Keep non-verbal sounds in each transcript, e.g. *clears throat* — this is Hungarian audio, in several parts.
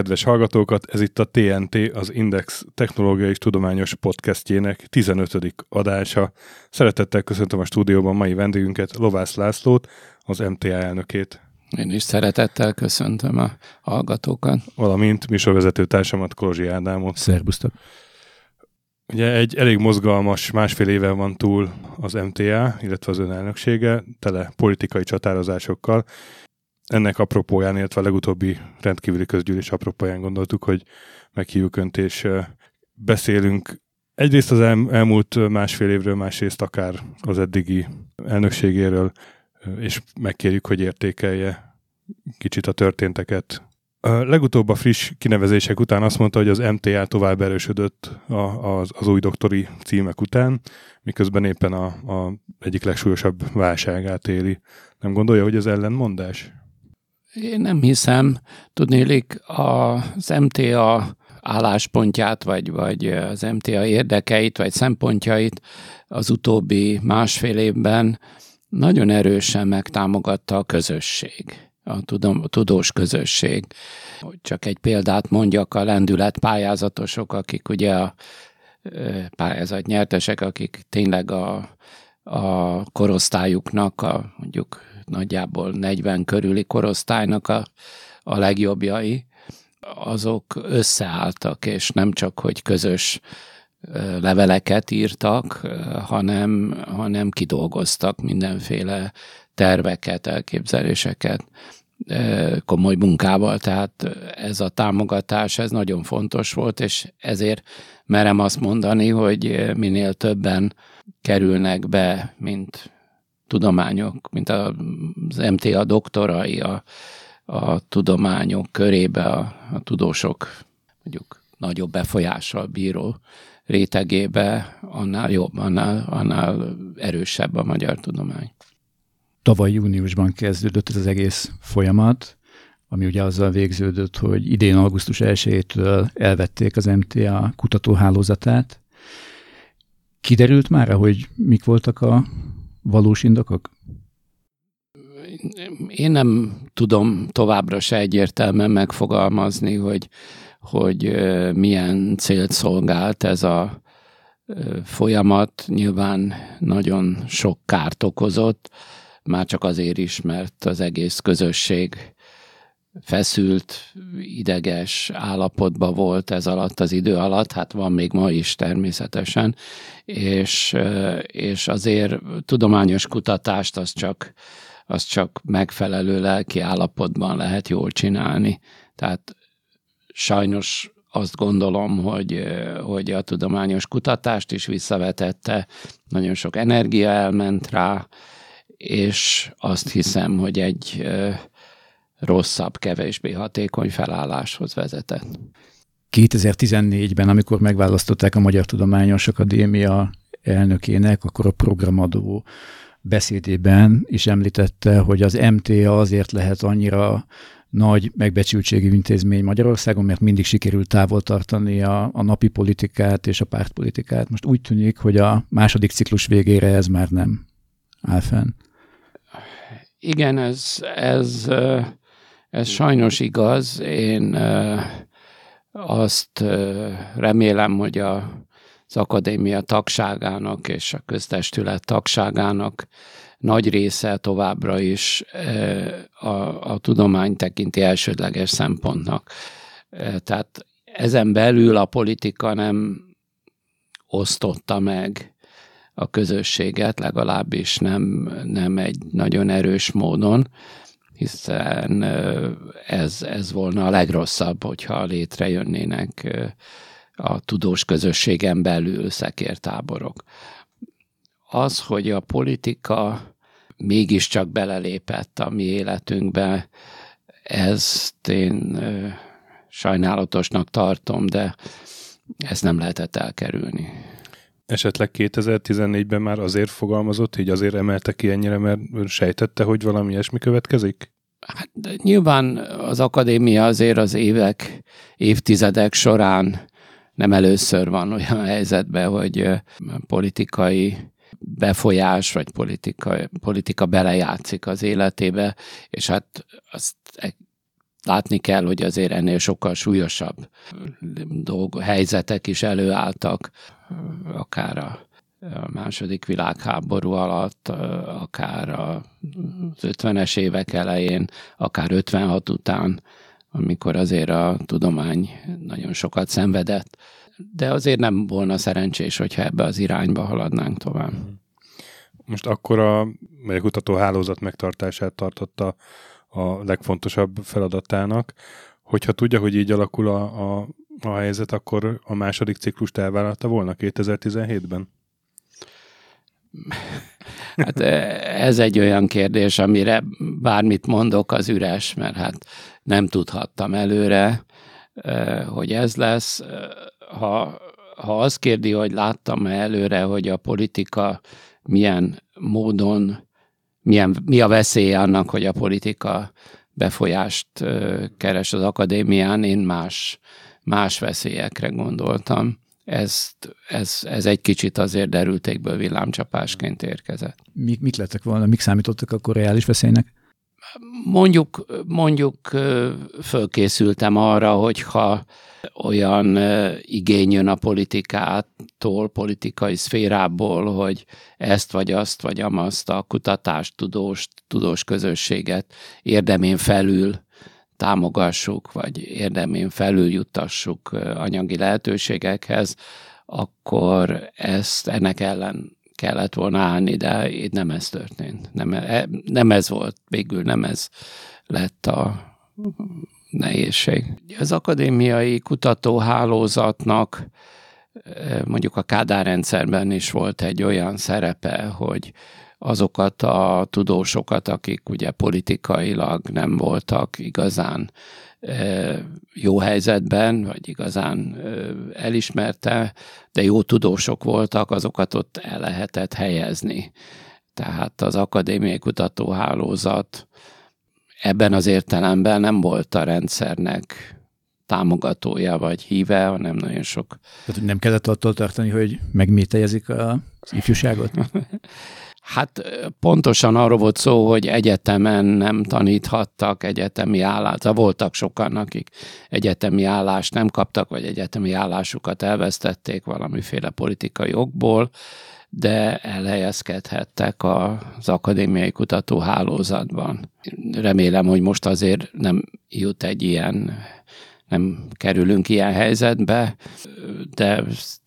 kedves hallgatókat, ez itt a TNT, az Index Technológiai és Tudományos Podcastjének 15. adása. Szeretettel köszöntöm a stúdióban mai vendégünket, Lovász Lászlót, az MTA elnökét. Én is szeretettel köszöntöm a hallgatókat. Valamint műsorvezető társamat, Kolozsi Ádámot. Szerbusztok. Ugye egy elég mozgalmas másfél éve van túl az MTA, illetve az ön elnöksége, tele politikai csatározásokkal, ennek apropóján, illetve a legutóbbi rendkívüli közgyűlés apropóján gondoltuk, hogy meghívjuk Önt, és beszélünk egyrészt az elmúlt másfél évről, másrészt akár az eddigi elnökségéről, és megkérjük, hogy értékelje kicsit a történteket. A legutóbb a friss kinevezések után azt mondta, hogy az MTA tovább erősödött az, az új doktori címek után, miközben éppen a, a egyik legsúlyosabb válságát éli. Nem gondolja, hogy ez ellenmondás? Én nem hiszem. Tudnélik, az MTA álláspontját, vagy, vagy az MTA érdekeit, vagy szempontjait az utóbbi másfél évben nagyon erősen megtámogatta a közösség, a, tudom, tudós közösség. Csak egy példát mondjak, a lendület pályázatosok, akik ugye a pályázat nyertesek, akik tényleg a, a korosztályuknak, a mondjuk nagyjából 40 körüli korosztálynak a, a legjobbjai, azok összeálltak, és nem csak, hogy közös leveleket írtak, hanem, hanem kidolgoztak mindenféle terveket, elképzeléseket komoly munkával, tehát ez a támogatás, ez nagyon fontos volt, és ezért merem azt mondani, hogy minél többen kerülnek be, mint tudományok, mint az MTA doktorai a, a tudományok körébe, a, a tudósok mondjuk nagyobb befolyással bíró rétegébe, annál jobb, annál, annál erősebb a magyar tudomány. Tavaly júniusban kezdődött ez az egész folyamat, ami ugye azzal végződött, hogy idén augusztus 1-től elvették az MTA kutatóhálózatát. Kiderült már, hogy mik voltak a valós indokok? Én nem tudom továbbra se egyértelműen megfogalmazni, hogy, hogy milyen célt szolgált ez a folyamat. Nyilván nagyon sok kárt okozott, már csak azért is, mert az egész közösség feszült, ideges állapotban volt ez alatt az idő alatt, hát van még ma is természetesen, és, és azért tudományos kutatást az csak, az csak megfelelő lelki állapotban lehet jól csinálni. Tehát sajnos azt gondolom, hogy, hogy a tudományos kutatást is visszavetette, nagyon sok energia elment rá, és azt hiszem, hogy egy rosszabb, kevésbé hatékony felálláshoz vezetett. 2014-ben, amikor megválasztották a Magyar Tudományos Akadémia elnökének, akkor a programadó beszédében is említette, hogy az MTA azért lehet annyira nagy megbecsültségű intézmény Magyarországon, mert mindig sikerült távol tartani a, a napi politikát és a pártpolitikát. Most úgy tűnik, hogy a második ciklus végére ez már nem áll fenn. Igen, ez, ez ez sajnos igaz. Én azt remélem, hogy a, az akadémia tagságának és a köztestület tagságának nagy része továbbra is a, a tudomány tekinti elsődleges szempontnak. Tehát ezen belül a politika nem osztotta meg a közösséget, legalábbis nem, nem egy nagyon erős módon hiszen ez, ez volna a legrosszabb, hogyha létrejönnének a tudós közösségen belül szekértáborok. Az, hogy a politika mégiscsak belelépett a mi életünkbe, ezt én sajnálatosnak tartom, de ezt nem lehetett elkerülni esetleg 2014-ben már azért fogalmazott, így azért emelte ki ennyire, mert sejtette, hogy valami ilyesmi következik? Hát nyilván az akadémia azért az évek, évtizedek során nem először van olyan helyzetben, hogy politikai befolyás, vagy politika, politika belejátszik az életébe, és hát azt látni kell, hogy azért ennél sokkal súlyosabb dolg, helyzetek is előálltak, akár a második világháború alatt, akár az 50-es évek elején, akár 56 után, amikor azért a tudomány nagyon sokat szenvedett. De azért nem volna szerencsés, hogyha ebbe az irányba haladnánk tovább. Most akkor a kutató hálózat megtartását tartotta a legfontosabb feladatának. Hogyha tudja, hogy így alakul a, a, a helyzet, akkor a második ciklust elvállalta volna 2017-ben? *laughs* Hát ez egy olyan kérdés, amire bármit mondok, az üres, mert hát nem tudhattam előre, hogy ez lesz. Ha, ha azt kérdi, hogy láttam-e előre, hogy a politika milyen módon, milyen, mi a veszélye annak, hogy a politika befolyást keres az akadémián, én más, más veszélyekre gondoltam ez, ez, ez egy kicsit azért derültékből villámcsapásként érkezett. Mik, mik lettek volna, mik számítottak akkor reális veszélynek? Mondjuk, mondjuk fölkészültem arra, hogyha olyan igény jön a politikától, politikai szférából, hogy ezt vagy azt vagy amazt a kutatást, tudós, tudós közösséget érdemén felül támogassuk, vagy érdemén felüljuttassuk anyagi lehetőségekhez, akkor ezt ennek ellen kellett volna állni, de itt nem ez történt. Nem, e, nem ez volt, végül nem ez lett a nehézség. Az akadémiai kutatóhálózatnak mondjuk a Kádár rendszerben is volt egy olyan szerepe, hogy azokat a tudósokat, akik ugye politikailag nem voltak igazán jó helyzetben, vagy igazán elismerte, de jó tudósok voltak, azokat ott el lehetett helyezni. Tehát az akadémiai kutatóhálózat ebben az értelemben nem volt a rendszernek támogatója vagy híve, hanem nagyon sok. Tehát nem kellett attól tartani, hogy megmételjezik az ifjúságot? *laughs* Hát pontosan arról volt szó, hogy egyetemen nem taníthattak egyetemi állást. Voltak sokan, akik egyetemi állást nem kaptak, vagy egyetemi állásukat elvesztették valamiféle politikai okból, de elhelyezkedhettek az akadémiai kutatóhálózatban. Remélem, hogy most azért nem jut egy ilyen, nem kerülünk ilyen helyzetbe, de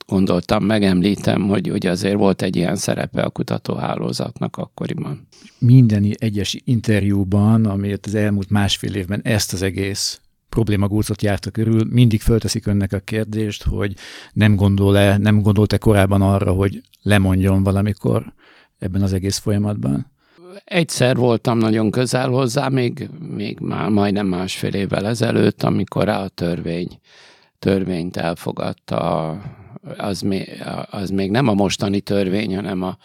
gondoltam, megemlítem, hogy, hogy azért volt egy ilyen szerepe a kutatóhálózatnak akkoriban. Minden egyes interjúban, amit az elmúlt másfél évben ezt az egész problémagócot járta körül, mindig fölteszik önnek a kérdést, hogy nem gondol-e, nem gondolt-e korábban arra, hogy lemondjon valamikor ebben az egész folyamatban? Egyszer voltam nagyon közel hozzá, még, még már majdnem másfél évvel ezelőtt, amikor a törvény, törvényt elfogadta a az, még, az még nem a mostani törvény, hanem a,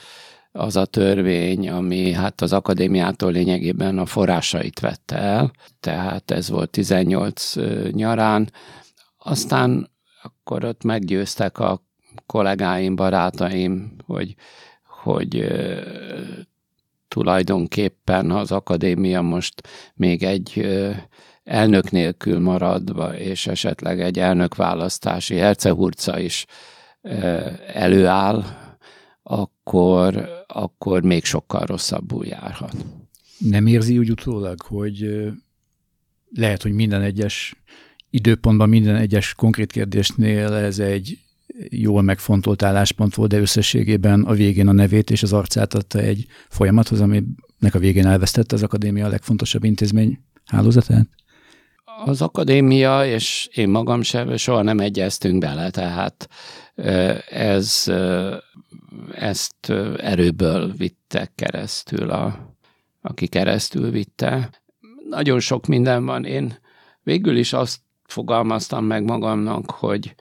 az a törvény, ami hát az akadémiától lényegében a forrásait vette el, tehát ez volt 18 nyarán. Aztán akkor ott meggyőztek a kollégáim, barátaim, hogy, hogy tulajdonképpen az akadémia most még egy elnök nélkül maradva, és esetleg egy elnökválasztási hercehurca is előáll, akkor, akkor még sokkal rosszabbul járhat. Nem érzi úgy utólag, hogy lehet, hogy minden egyes időpontban, minden egyes konkrét kérdésnél ez egy jól megfontolt álláspont volt, de összességében a végén a nevét és az arcát adta egy folyamathoz, aminek a végén elvesztette az akadémia a legfontosabb intézmény hálózatát? Az akadémia, és én magam sem soha nem egyeztünk bele, tehát ez, ezt erőből vitte keresztül, a, aki keresztül vitte. Nagyon sok minden van. Én végül is azt fogalmaztam meg magamnak, hogy,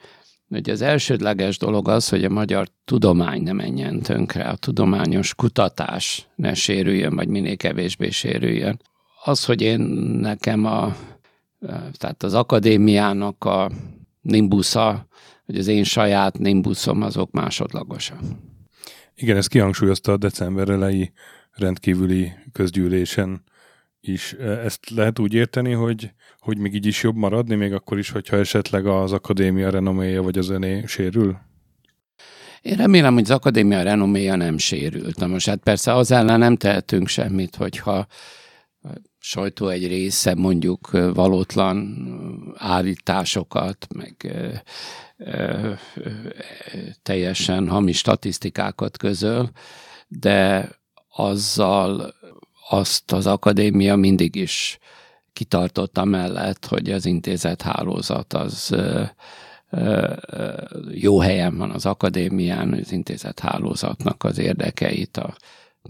hogy az elsődleges dolog az, hogy a magyar tudomány ne menjen tönkre, a tudományos kutatás ne sérüljön, vagy minél kevésbé sérüljön. Az, hogy én nekem a tehát az akadémiának a nimbusza, vagy az én saját nimbuszom, azok másodlagosak. Igen, ezt kihangsúlyozta a december elejé rendkívüli közgyűlésen is. Ezt lehet úgy érteni, hogy, hogy még így is jobb maradni, még akkor is, hogyha esetleg az akadémia renoméja vagy az öné sérül? Én remélem, hogy az akadémia renoméja nem sérült. Na most hát persze az ellen nem tehetünk semmit, hogyha sajtó egy része mondjuk valótlan állításokat, meg teljesen hamis statisztikákat közöl, de azzal azt az akadémia mindig is kitartotta mellett, hogy az intézet hálózat az jó helyen van az akadémián, az intézet hálózatnak az érdekeit, a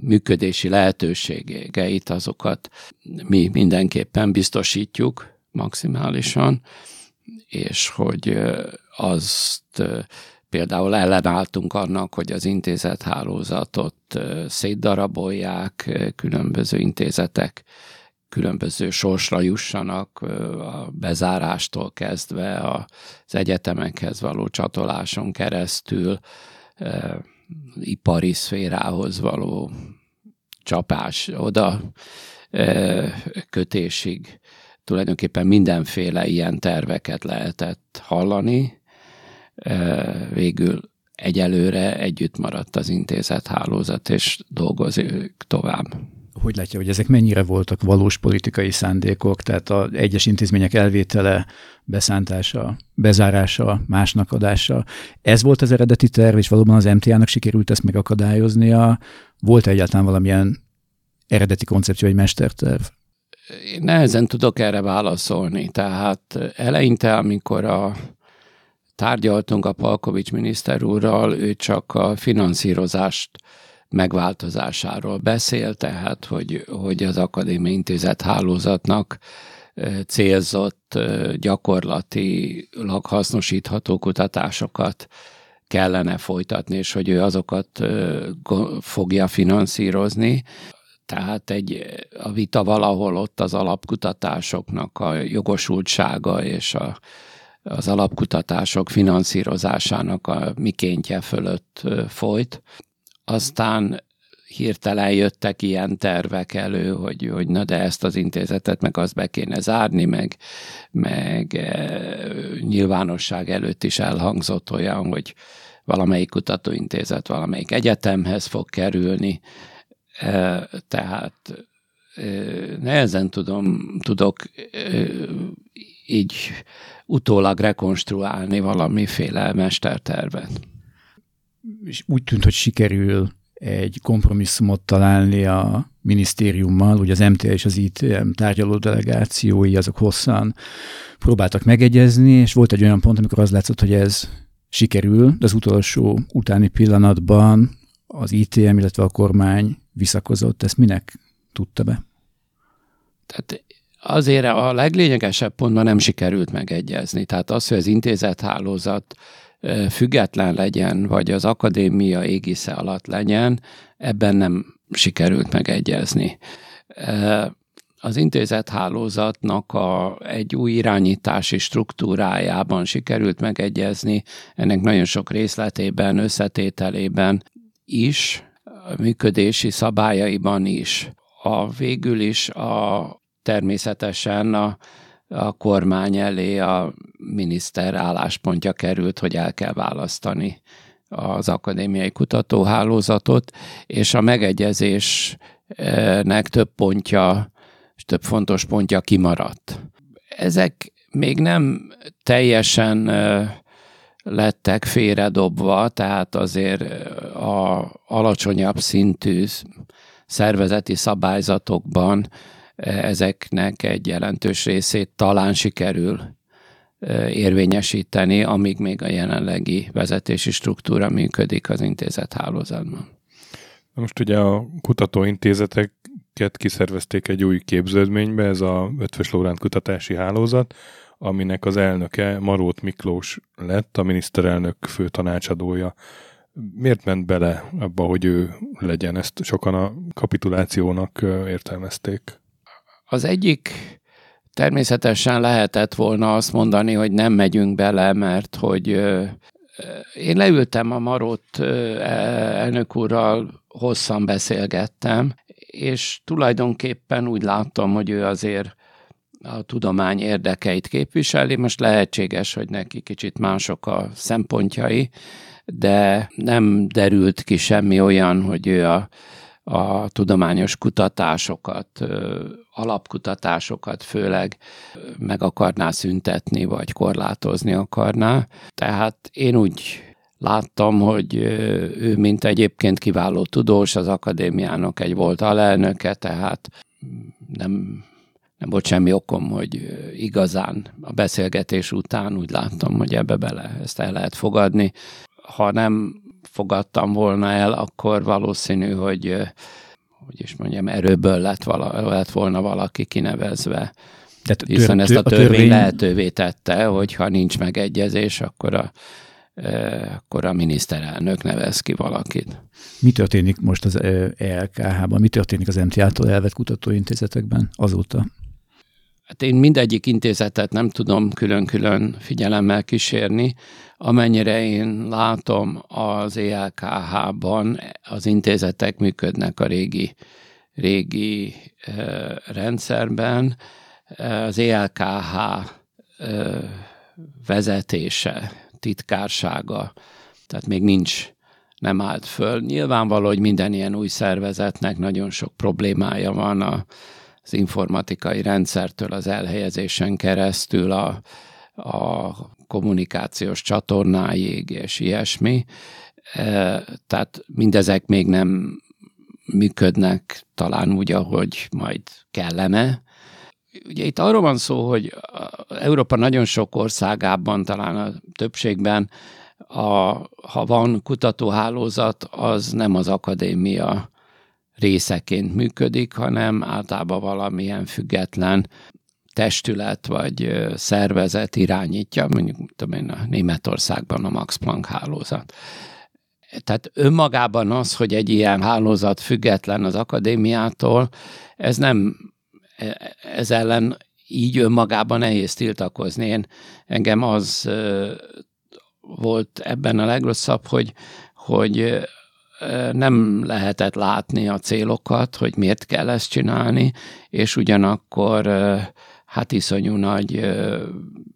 működési lehetőségeit, azokat mi mindenképpen biztosítjuk maximálisan, és hogy azt például ellenálltunk annak, hogy az intézet hálózatot szétdarabolják, különböző intézetek különböző sorsra jussanak a bezárástól kezdve az egyetemekhez való csatoláson keresztül, ipari szférához való csapás oda kötésig tulajdonképpen mindenféle ilyen terveket lehetett hallani. Végül egyelőre együtt maradt az intézet hálózat, és dolgozik tovább hogy látja, hogy ezek mennyire voltak valós politikai szándékok, tehát az egyes intézmények elvétele, beszántása, bezárása, másnak adása. Ez volt az eredeti terv, és valóban az MTA-nak sikerült ezt megakadályoznia. Volt -e egyáltalán valamilyen eredeti koncepció, egy mesterterv? Én nehezen tudok erre válaszolni. Tehát eleinte, amikor a tárgyaltunk a Palkovics miniszter úrral, ő csak a finanszírozást megváltozásáról beszél, tehát hogy, hogy az Akadémia Intézet hálózatnak célzott, gyakorlatilag hasznosítható kutatásokat kellene folytatni, és hogy ő azokat fogja finanszírozni. Tehát egy, a vita valahol ott az alapkutatásoknak a jogosultsága és a, az alapkutatások finanszírozásának a mikéntje fölött folyt. Aztán hirtelen jöttek ilyen tervek elő, hogy, hogy na de ezt az intézetet meg azt be kéne zárni, meg, meg e, nyilvánosság előtt is elhangzott olyan, hogy valamelyik kutatóintézet valamelyik egyetemhez fog kerülni, e, tehát e, nehezen tudom, tudok e, így utólag rekonstruálni valamiféle mestertervet és úgy tűnt, hogy sikerül egy kompromisszumot találni a minisztériummal, ugye az MTA és az ITM tárgyaló delegációi, azok hosszan próbáltak megegyezni, és volt egy olyan pont, amikor az látszott, hogy ez sikerül, de az utolsó utáni pillanatban az ITM, illetve a kormány visszakozott. Ezt minek tudta be? Tehát azért a leglényegesebb pontban nem sikerült megegyezni. Tehát az, hogy az intézethálózat független legyen, vagy az akadémia égisze alatt legyen, ebben nem sikerült megegyezni. Az intézethálózatnak a, egy új irányítási struktúrájában sikerült megegyezni, ennek nagyon sok részletében, összetételében is, működési szabályaiban is. A végül is a természetesen a a kormány elé a miniszter álláspontja került, hogy el kell választani az akadémiai kutatóhálózatot, és a megegyezésnek több pontja, több fontos pontja kimaradt. Ezek még nem teljesen lettek félredobva, tehát azért a alacsonyabb szintű szervezeti szabályzatokban ezeknek egy jelentős részét talán sikerül érvényesíteni, amíg még a jelenlegi vezetési struktúra működik az intézet hálózatban. Most ugye a kutatóintézeteket kiszervezték egy új képződménybe, ez a Ötvös Lóránt Kutatási Hálózat, aminek az elnöke Marót Miklós lett, a miniszterelnök fő tanácsadója. Miért ment bele abba, hogy ő legyen? Ezt sokan a kapitulációnak értelmezték. Az egyik természetesen lehetett volna azt mondani, hogy nem megyünk bele, mert hogy én leültem a Marót elnök úrral, hosszan beszélgettem, és tulajdonképpen úgy láttam, hogy ő azért a tudomány érdekeit képviseli. Most lehetséges, hogy neki kicsit mások a szempontjai, de nem derült ki semmi olyan, hogy ő a, a tudományos kutatásokat, alapkutatásokat főleg meg akarná szüntetni, vagy korlátozni akarná. Tehát én úgy láttam, hogy ő, mint egyébként kiváló tudós, az akadémiának egy volt alelnöke, tehát nem nem volt semmi okom, hogy igazán a beszélgetés után úgy láttam, hogy ebbe bele ezt el lehet fogadni. Ha nem fogadtam volna el, akkor valószínű, hogy hogy is mondjam, erőből lett, vala, lett volna valaki kinevezve. De tör, hiszen ezt a törvény, a törvény lehetővé tette, hogy ha nincs megegyezés, akkor a, akkor a miniszterelnök nevez ki valakit. Mi történik most az ELKH-ban? Mi történik az MTA-tól elvett kutatóintézetekben azóta? Hát én mindegyik intézetet nem tudom külön-külön figyelemmel kísérni. Amennyire én látom, az ELKH-ban az intézetek működnek a régi, régi rendszerben. Az ELKH vezetése, titkársága, tehát még nincs, nem állt föl. Nyilvánvaló, hogy minden ilyen új szervezetnek nagyon sok problémája van a, az informatikai rendszertől az elhelyezésen keresztül a, a kommunikációs csatornáig és ilyesmi. E, tehát mindezek még nem működnek talán úgy, ahogy majd kellene. Ugye itt arról van szó, hogy Európa nagyon sok országában, talán a többségben, a, ha van kutatóhálózat, az nem az akadémia részeként működik, hanem általában valamilyen független testület vagy szervezet irányítja, mondjuk tudom én, a Németországban a Max Planck hálózat. Tehát önmagában az, hogy egy ilyen hálózat független az akadémiától, ez nem, e, ez ellen így önmagában nehéz tiltakozni. Én, engem az volt ebben a legrosszabb, hogy, hogy nem lehetett látni a célokat, hogy miért kell ezt csinálni, és ugyanakkor hát iszonyú nagy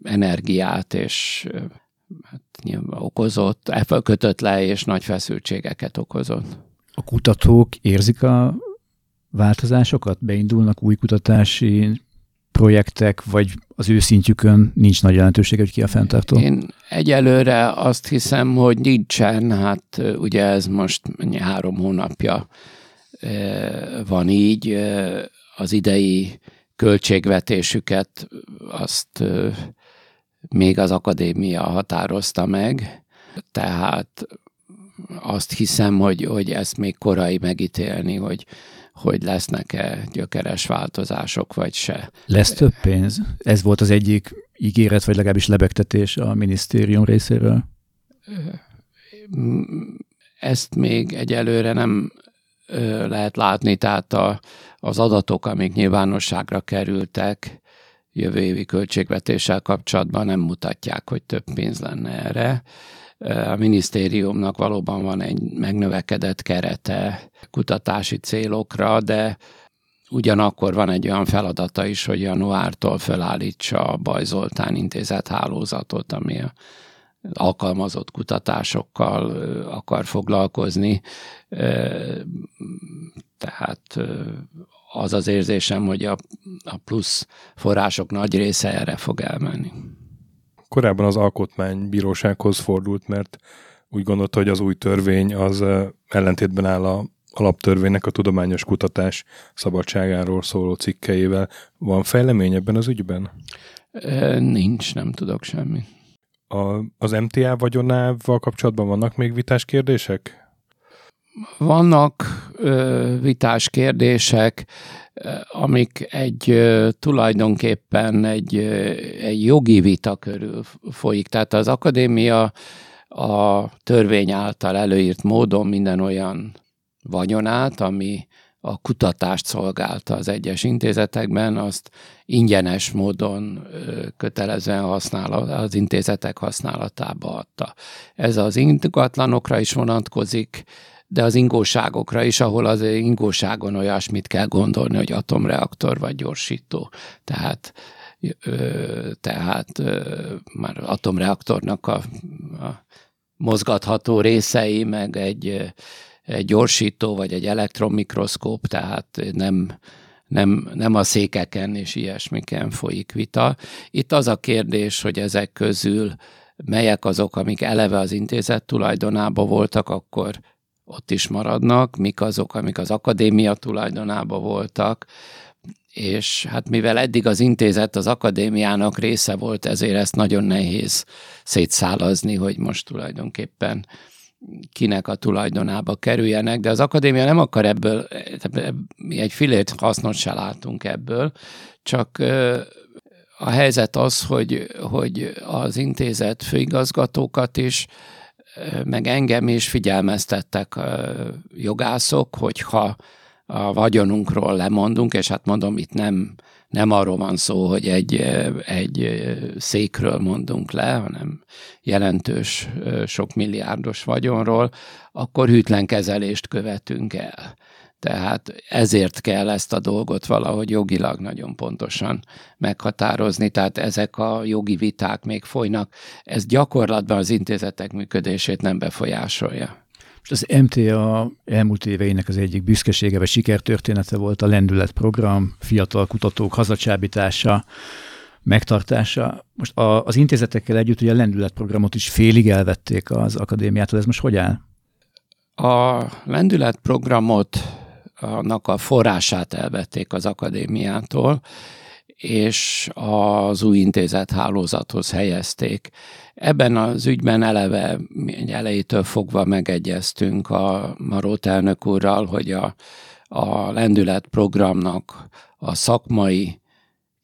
energiát és hát nyilván okozott, kötött le, és nagy feszültségeket okozott. A kutatók érzik a változásokat? Beindulnak új kutatási projektek, vagy az ő szintjükön nincs nagy jelentőség, hogy ki a fenntartó? Én egyelőre azt hiszem, hogy nincsen, hát ugye ez most három hónapja van így, az idei költségvetésüket azt még az akadémia határozta meg, tehát azt hiszem, hogy, hogy ezt még korai megítélni, hogy hogy lesznek-e gyökeres változások, vagy se. Lesz több pénz? Ez volt az egyik ígéret, vagy legalábbis lebegtetés a minisztérium részéről? Ezt még egyelőre nem lehet látni, tehát a, az adatok, amik nyilvánosságra kerültek jövő évi költségvetéssel kapcsolatban nem mutatják, hogy több pénz lenne erre a minisztériumnak valóban van egy megnövekedett kerete kutatási célokra, de ugyanakkor van egy olyan feladata is, hogy januártól felállítsa a Bajzoltán intézet hálózatot, ami a alkalmazott kutatásokkal akar foglalkozni. Tehát az az érzésem, hogy a, plusz források nagy része erre fog elmenni korábban az alkotmánybírósághoz fordult, mert úgy gondolta, hogy az új törvény az ellentétben áll a alaptörvénynek a tudományos kutatás szabadságáról szóló cikkeivel. Van fejlemény ebben az ügyben? Nincs, nem tudok semmi. A, az MTA vagyonával kapcsolatban vannak még vitás kérdések? Vannak ö, vitás kérdések, amik egy tulajdonképpen egy, egy jogi vita körül folyik. Tehát az akadémia a törvény által előírt módon minden olyan vagyonát, ami a kutatást szolgálta az egyes intézetekben, azt ingyenes módon kötelezően használ, az intézetek használatába adta. Ez az ingatlanokra is vonatkozik, de az ingóságokra is, ahol az ingóságon olyasmit kell gondolni, hogy atomreaktor vagy gyorsító. Tehát tehát már atomreaktornak a, a mozgatható részei, meg egy, egy gyorsító vagy egy elektromikroszkóp, tehát nem, nem, nem a székeken és ilyesmiken folyik vita. Itt az a kérdés, hogy ezek közül melyek azok, amik eleve az intézet tulajdonába voltak, akkor ott is maradnak, mik azok, amik az akadémia tulajdonába voltak, és hát mivel eddig az intézet az akadémiának része volt, ezért ezt nagyon nehéz szétszálazni, hogy most tulajdonképpen kinek a tulajdonába kerüljenek, de az akadémia nem akar ebből, mi egy filét hasznos se látunk ebből, csak a helyzet az, hogy, hogy az intézet főigazgatókat is, meg engem is figyelmeztettek jogászok, hogyha a vagyonunkról lemondunk, és hát mondom, itt nem, nem arról van szó, hogy egy, egy székről mondunk le, hanem jelentős, sok milliárdos vagyonról, akkor hűtlen kezelést követünk el. Tehát ezért kell ezt a dolgot valahogy jogilag nagyon pontosan meghatározni, tehát ezek a jogi viták még folynak. Ez gyakorlatban az intézetek működését nem befolyásolja. Most az MTA elmúlt éveinek az egyik büszkesége vagy sikertörténete volt a Lendület program, fiatal kutatók hazacsábítása, megtartása. Most a, az intézetekkel együtt ugye a Lendület programot is félig elvették az akadémiától. Ez most hogy áll? A Lendület programot annak a forrását elvették az akadémiától, és az új intézet hálózathoz helyezték. Ebben az ügyben eleve elejétől fogva megegyeztünk a Marót elnök úrral, hogy a, a lendület programnak a szakmai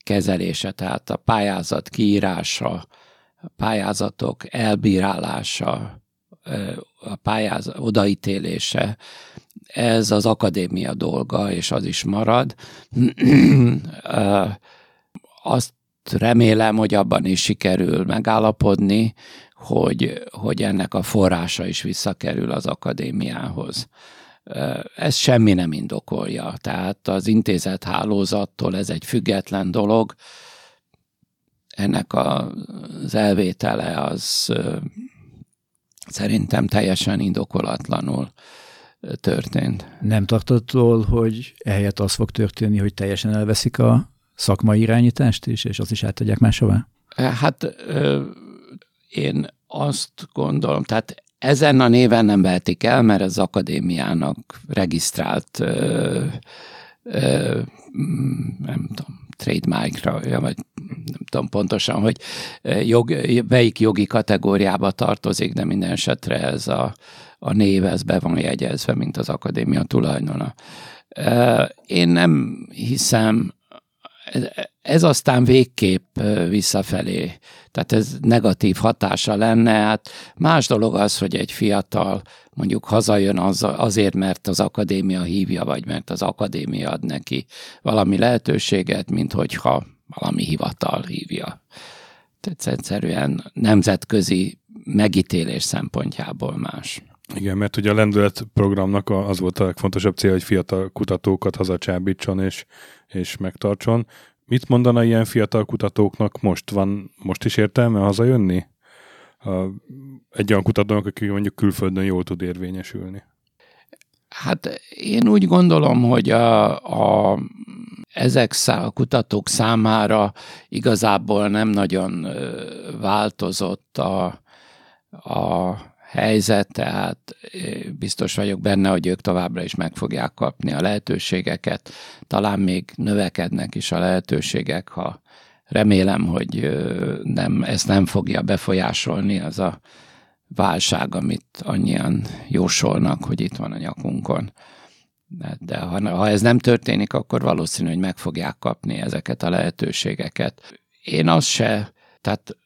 kezelése, tehát a pályázat kiírása, a pályázatok elbírálása, a pályázat odaítélése, ez az akadémia dolga, és az is marad. *clears throat* Azt remélem, hogy abban is sikerül megállapodni, hogy, hogy ennek a forrása is visszakerül az akadémiához. Ez semmi nem indokolja, tehát az intézet hálózattól ez egy független dolog, ennek az elvétele az szerintem teljesen indokolatlanul történt. Nem tartottól, hogy ehelyett az fog történni, hogy teljesen elveszik a szakmai irányítást is, és azt is átadják máshová? Hát én azt gondolom, tehát ezen a néven nem vehetik el, mert az akadémiának regisztrált ö, ö, nem tudom, trademarkra, vagy nem tudom pontosan, hogy jog, melyik jogi kategóriába tartozik, de minden esetre ez a, a név, ez be van jegyezve, mint az akadémia tulajdona. Én nem hiszem ez aztán végképp visszafelé, tehát ez negatív hatása lenne. Hát más dolog az, hogy egy fiatal mondjuk hazajön az, azért, mert az akadémia hívja, vagy mert az akadémia ad neki valami lehetőséget, mint hogyha valami hivatal hívja. Tehát egyszerűen nemzetközi megítélés szempontjából más. Igen, mert ugye a lendület programnak az volt a legfontosabb cél, hogy fiatal kutatókat hazacsábítson és, és megtartson. Mit mondana ilyen fiatal kutatóknak most van, most is értelme hazajönni? Egy olyan kutatónak, aki mondjuk külföldön jól tud érvényesülni. Hát én úgy gondolom, hogy a, a, ezek szá, a kutatók számára igazából nem nagyon változott a, a helyzet, tehát biztos vagyok benne, hogy ők továbbra is meg fogják kapni a lehetőségeket. Talán még növekednek is a lehetőségek, ha remélem, hogy nem, ezt nem fogja befolyásolni az a válság, amit annyian jósolnak, hogy itt van a nyakunkon. De, de ha, ha ez nem történik, akkor valószínű, hogy meg fogják kapni ezeket a lehetőségeket. Én azt se, tehát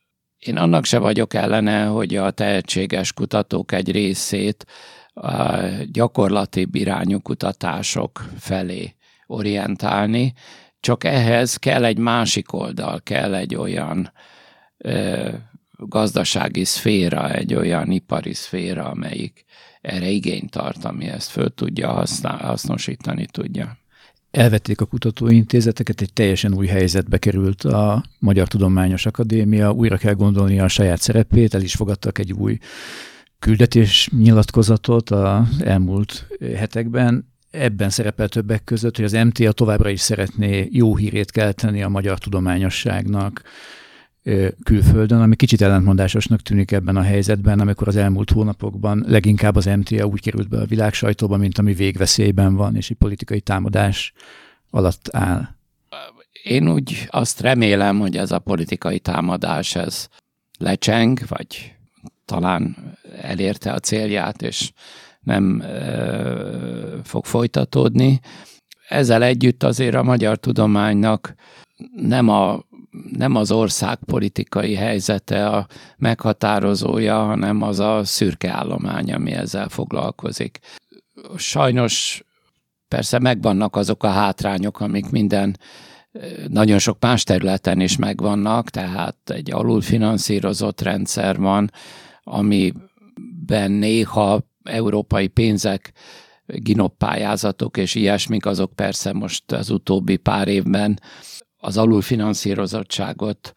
én annak se vagyok ellene, hogy a tehetséges kutatók egy részét a gyakorlati irányú kutatások felé orientálni, csak ehhez kell egy másik oldal, kell egy olyan ö, gazdasági szféra, egy olyan ipari szféra, amelyik erre igényt tart, ami ezt föl tudja használ, hasznosítani tudja. Elvették a kutatóintézeteket, egy teljesen új helyzetbe került a Magyar Tudományos Akadémia, újra kell gondolni a saját szerepét, el is fogadtak egy új küldetés nyilatkozatot az elmúlt hetekben. Ebben szerepel többek között, hogy az MTA továbbra is szeretné jó hírét kelteni a magyar tudományosságnak, külföldön, ami kicsit ellentmondásosnak tűnik ebben a helyzetben, amikor az elmúlt hónapokban leginkább az MTA úgy került be a világ sajtóba, mint ami végveszélyben van, és egy politikai támadás alatt áll. Én úgy azt remélem, hogy ez a politikai támadás ez lecseng, vagy talán elérte a célját, és nem ö, fog folytatódni. Ezzel együtt azért a magyar tudománynak nem a nem az ország politikai helyzete a meghatározója, hanem az a szürke állomány, ami ezzel foglalkozik. Sajnos persze megvannak azok a hátrányok, amik minden nagyon sok más területen is megvannak, tehát egy alulfinanszírozott rendszer van, amiben néha európai pénzek, ginoppályázatok és ilyesmik, azok persze most az utóbbi pár évben az alulfinanszírozottságot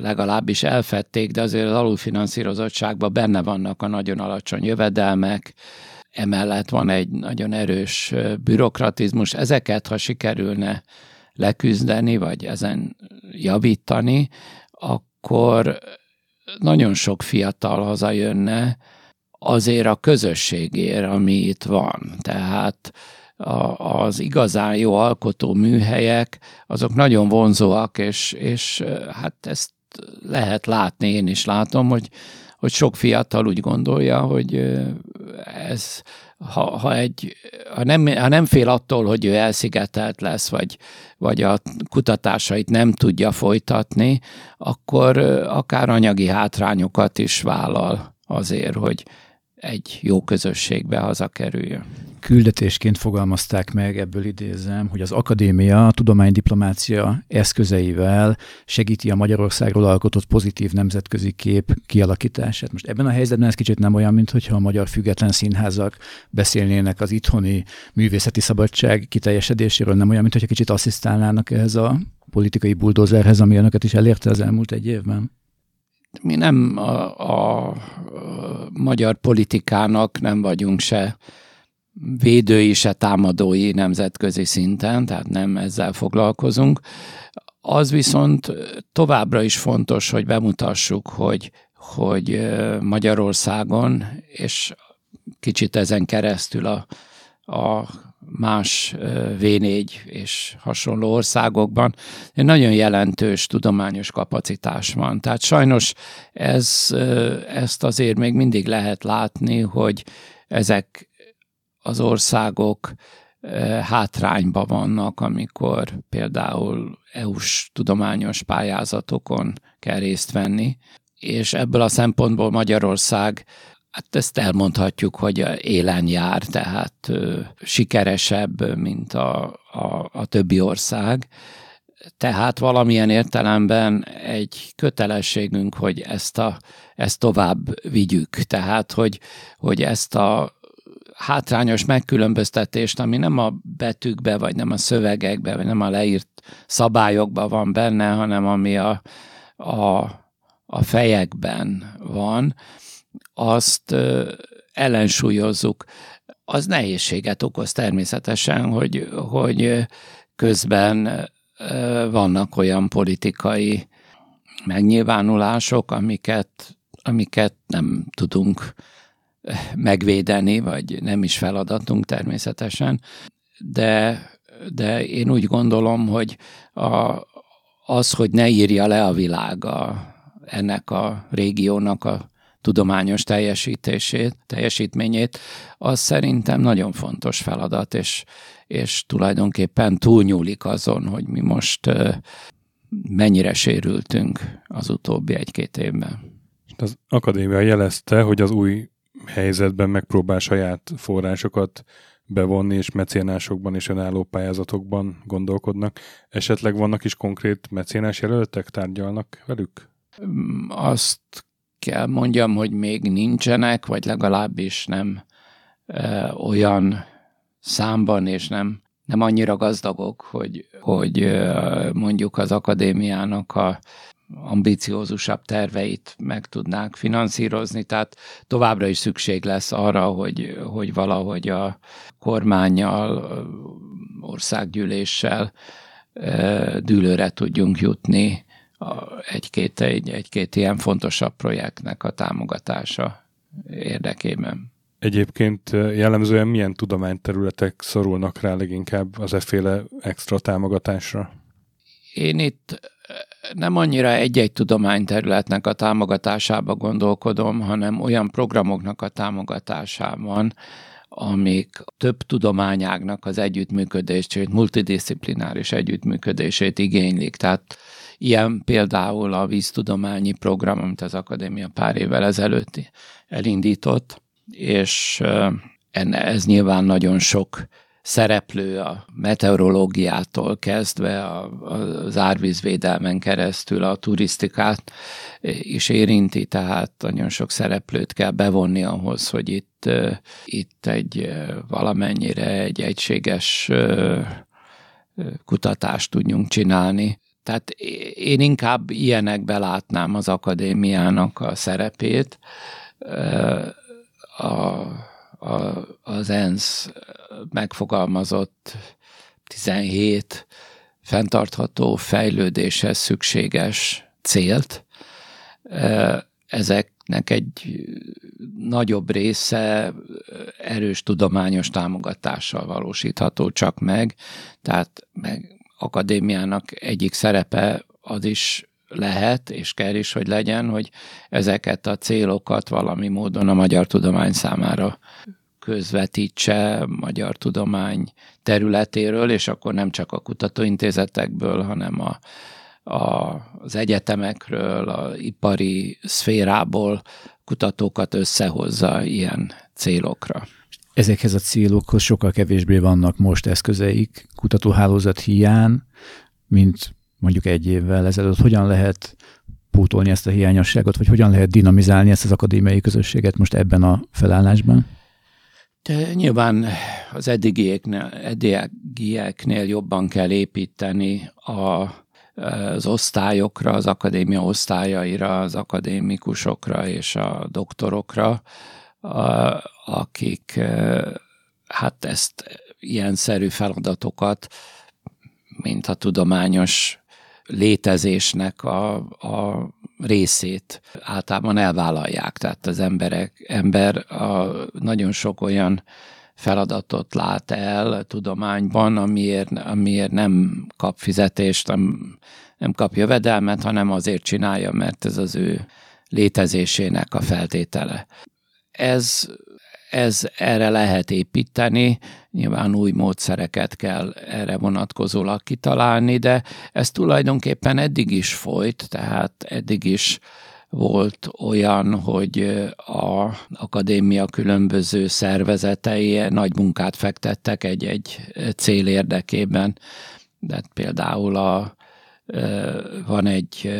legalábbis elfették, de azért az alulfinanszírozottságban benne vannak a nagyon alacsony jövedelmek, emellett van egy nagyon erős bürokratizmus. Ezeket, ha sikerülne leküzdeni, vagy ezen javítani, akkor nagyon sok fiatal hazajönne azért a közösségért, ami itt van. Tehát a, az igazán jó alkotó műhelyek, azok nagyon vonzóak, és, és hát ezt lehet látni, én is látom, hogy, hogy sok fiatal úgy gondolja, hogy ez, ha, ha, egy, ha, nem, ha nem fél attól, hogy ő elszigetelt lesz, vagy, vagy a kutatásait nem tudja folytatni, akkor akár anyagi hátrányokat is vállal azért, hogy egy jó közösségbe hazakerüljön küldetésként fogalmazták meg, ebből idézem, hogy az akadémia tudománydiplomácia eszközeivel segíti a Magyarországról alkotott pozitív nemzetközi kép kialakítását. Most ebben a helyzetben ez kicsit nem olyan, mintha a magyar független színházak beszélnének az itthoni művészeti szabadság kiteljesedéséről, nem olyan, mintha kicsit asszisztálnának ehhez a politikai buldózerhez, ami önöket is elérte az elmúlt egy évben? Mi nem a, a, a magyar politikának nem vagyunk se védői, se támadói nemzetközi szinten, tehát nem ezzel foglalkozunk. Az viszont továbbra is fontos, hogy bemutassuk, hogy, hogy Magyarországon, és kicsit ezen keresztül a, a más V4 és hasonló országokban egy nagyon jelentős tudományos kapacitás van. Tehát sajnos ez, ezt azért még mindig lehet látni, hogy ezek az országok hátrányba vannak, amikor például EU-s tudományos pályázatokon kell részt venni, és ebből a szempontból Magyarország Hát ezt elmondhatjuk, hogy élen jár, tehát sikeresebb, mint a, a, a többi ország. Tehát valamilyen értelemben egy kötelességünk, hogy ezt, a, ezt tovább vigyük. Tehát, hogy, hogy ezt a hátrányos megkülönböztetést, ami nem a betűkbe, vagy nem a szövegekbe, vagy nem a leírt szabályokban van benne, hanem ami a, a, a fejekben van, azt ellensúlyozzuk. Az nehézséget okoz természetesen, hogy, hogy közben vannak olyan politikai megnyilvánulások, amiket, amiket nem tudunk megvédeni, vagy nem is feladatunk természetesen, de, de én úgy gondolom, hogy a, az, hogy ne írja le a világ a, ennek a régiónak a tudományos teljesítését, teljesítményét, az szerintem nagyon fontos feladat, és, és tulajdonképpen túlnyúlik azon, hogy mi most mennyire sérültünk az utóbbi egy-két évben. Az akadémia jelezte, hogy az új helyzetben megpróbál saját forrásokat bevonni, és mecénásokban és önálló pályázatokban gondolkodnak. Esetleg vannak is konkrét mecénás jelöltek, tárgyalnak velük? Azt kell mondjam, hogy még nincsenek, vagy legalábbis nem e, olyan számban, és nem, nem annyira gazdagok, hogy, hogy e, mondjuk az akadémiának a ambiciózusabb terveit meg tudnák finanszírozni, tehát továbbra is szükség lesz arra, hogy, hogy valahogy a kormányjal, országgyűléssel dűlőre tudjunk jutni egy-két, egy, egy-két ilyen fontosabb projektnek a támogatása érdekében. Egyébként jellemzően milyen tudományterületek szorulnak rá leginkább az efféle extra támogatásra? Én itt nem annyira egy-egy tudományterületnek a támogatásába gondolkodom, hanem olyan programoknak a támogatásában, amik több tudományágnak az együttműködését, multidisziplináris együttműködését igénylik. Tehát ilyen például a víztudományi program, amit az Akadémia pár évvel ezelőtt elindított, és ez nyilván nagyon sok szereplő a meteorológiától kezdve a, az árvízvédelmen keresztül a turisztikát is érinti, tehát nagyon sok szereplőt kell bevonni ahhoz, hogy itt, itt egy valamennyire egy egységes kutatást tudjunk csinálni. Tehát én inkább ilyenekbe látnám az akadémiának a szerepét. A, a, az ENSZ megfogalmazott 17 fenntartható fejlődéshez szükséges célt. Ezeknek egy nagyobb része erős tudományos támogatással valósítható csak meg, tehát meg akadémiának egyik szerepe az is lehet, és kell is, hogy legyen, hogy ezeket a célokat valami módon a magyar tudomány számára közvetítse magyar tudomány területéről, és akkor nem csak a kutatóintézetekből, hanem a, a, az egyetemekről, a ipari szférából kutatókat összehozza ilyen célokra. Ezekhez a célokhoz sokkal kevésbé vannak most eszközeik kutatóhálózat hiány, mint mondjuk egy évvel ezelőtt. Hogyan lehet pótolni ezt a hiányosságot, vagy hogyan lehet dinamizálni ezt az akadémiai közösséget most ebben a felállásban? De nyilván az eddigieknél, eddigieknél jobban kell építeni a, az osztályokra, az akadémia osztályaira, az akadémikusokra és a doktorokra, a, akik hát ezt ilyen szerű feladatokat, mint a tudományos létezésnek a, a részét általában elvállalják. Tehát az emberek, ember a, nagyon sok olyan feladatot lát el tudományban, amiért, amiért nem kap fizetést, nem, nem kap jövedelmet, hanem azért csinálja, mert ez az ő létezésének a feltétele. Ez ez erre lehet építeni, nyilván új módszereket kell erre vonatkozólag kitalálni, de ez tulajdonképpen eddig is folyt, tehát eddig is volt olyan, hogy a akadémia különböző szervezetei nagy munkát fektettek egy-egy cél érdekében. De például a, van egy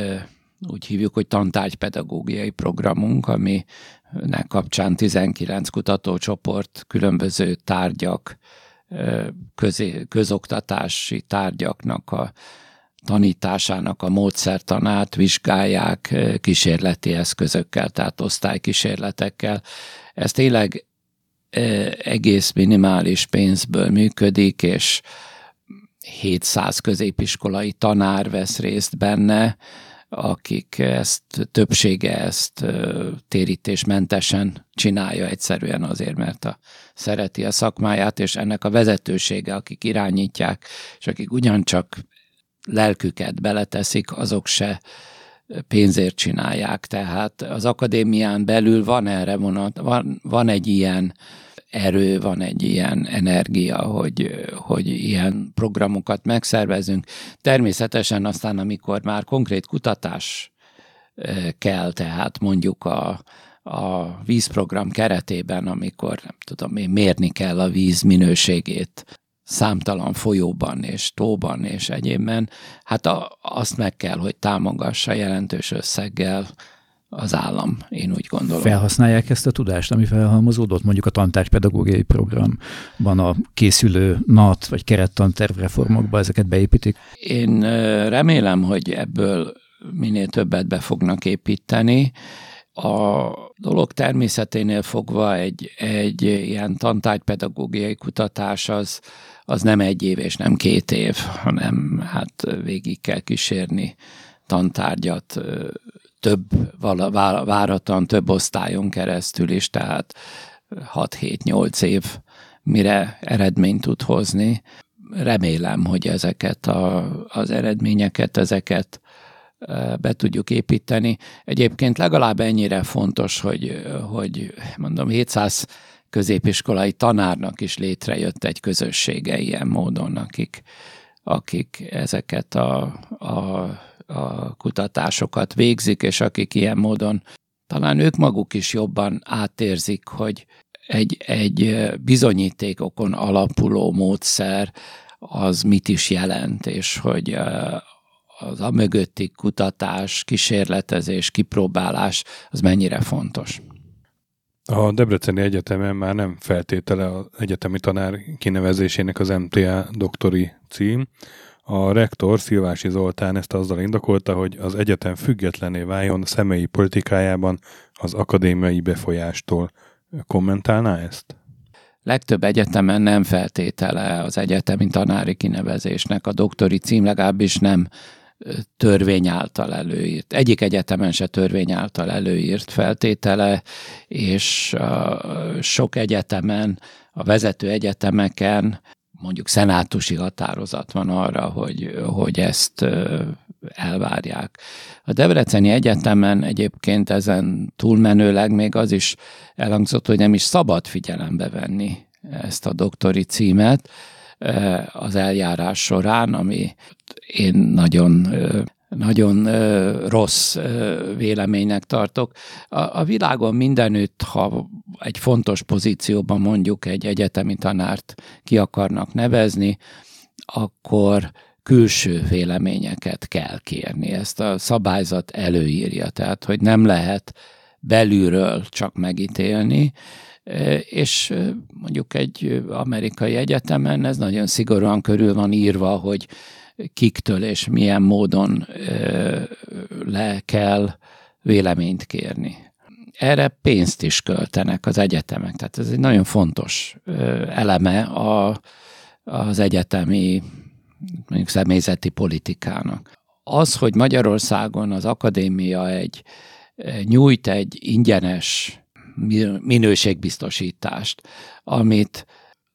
úgy hívjuk, hogy tantárgypedagógiai programunk, ami nek kapcsán 19 kutatócsoport különböző tárgyak, közé, közoktatási tárgyaknak a tanításának a módszertanát vizsgálják kísérleti eszközökkel, tehát osztálykísérletekkel. Ez tényleg egész minimális pénzből működik, és 700 középiskolai tanár vesz részt benne, akik ezt, többsége ezt térítésmentesen csinálja egyszerűen azért, mert a, szereti a szakmáját, és ennek a vezetősége, akik irányítják, és akik ugyancsak lelküket beleteszik, azok se pénzért csinálják. Tehát az akadémián belül van erre vonat, van, van egy ilyen erő, van egy ilyen energia, hogy, hogy ilyen programokat megszervezünk. Természetesen aztán, amikor már konkrét kutatás kell, tehát mondjuk a, a vízprogram keretében, amikor nem tudom én, mérni kell a víz minőségét számtalan folyóban és tóban és egyébben, hát a, azt meg kell, hogy támogassa jelentős összeggel az állam, én úgy gondolom. Felhasználják ezt a tudást, ami felhalmozódott mondjuk a tantárgypedagógiai programban a készülő NAT vagy kerettanterv reformokba ezeket beépítik? Én remélem, hogy ebből minél többet be fognak építeni. A dolog természeténél fogva egy, egy ilyen tantárgypedagógiai kutatás az, az nem egy év és nem két év, hanem hát végig kell kísérni tantárgyat több, váratlan több osztályon keresztül is, tehát 6-7-8 év, mire eredményt tud hozni. Remélem, hogy ezeket a, az eredményeket, ezeket be tudjuk építeni. Egyébként legalább ennyire fontos, hogy, hogy mondom, 700 középiskolai tanárnak is létrejött egy közössége ilyen módon, akik, akik ezeket a, a, a kutatásokat végzik, és akik ilyen módon talán ők maguk is jobban átérzik, hogy egy, egy bizonyítékokon alapuló módszer az mit is jelent, és hogy az a mögötti kutatás, kísérletezés, kipróbálás, az mennyire fontos. A Debreceni Egyetemen már nem feltétele az egyetemi tanár kinevezésének az MTA doktori cím. A rektor Szilvási Zoltán ezt azzal indokolta, hogy az egyetem függetlené váljon személyi politikájában az akadémiai befolyástól. Kommentálná ezt? legtöbb egyetemen nem feltétele az egyetemi tanári kinevezésnek a doktori cím, legalábbis nem törvény által előírt. Egyik egyetemen se törvény által előírt feltétele, és sok egyetemen, a vezető egyetemeken mondjuk szenátusi határozat van arra, hogy, hogy ezt elvárják. A Debreceni Egyetemen egyébként ezen túlmenőleg még az is elhangzott, hogy nem is szabad figyelembe venni ezt a doktori címet, az eljárás során, ami én nagyon nagyon rossz véleménynek tartok. A, a világon mindenütt, ha egy fontos pozícióban mondjuk egy egyetemi tanárt ki akarnak nevezni, akkor külső véleményeket kell kérni. Ezt a szabályzat előírja, tehát hogy nem lehet belülről csak megítélni, és mondjuk egy amerikai egyetemen ez nagyon szigorúan körül van írva, hogy kiktől és milyen módon le kell véleményt kérni. Erre pénzt is költenek az egyetemek, tehát ez egy nagyon fontos eleme a, az egyetemi mondjuk személyzeti politikának. Az, hogy Magyarországon az akadémia egy nyújt egy ingyenes minőségbiztosítást, amit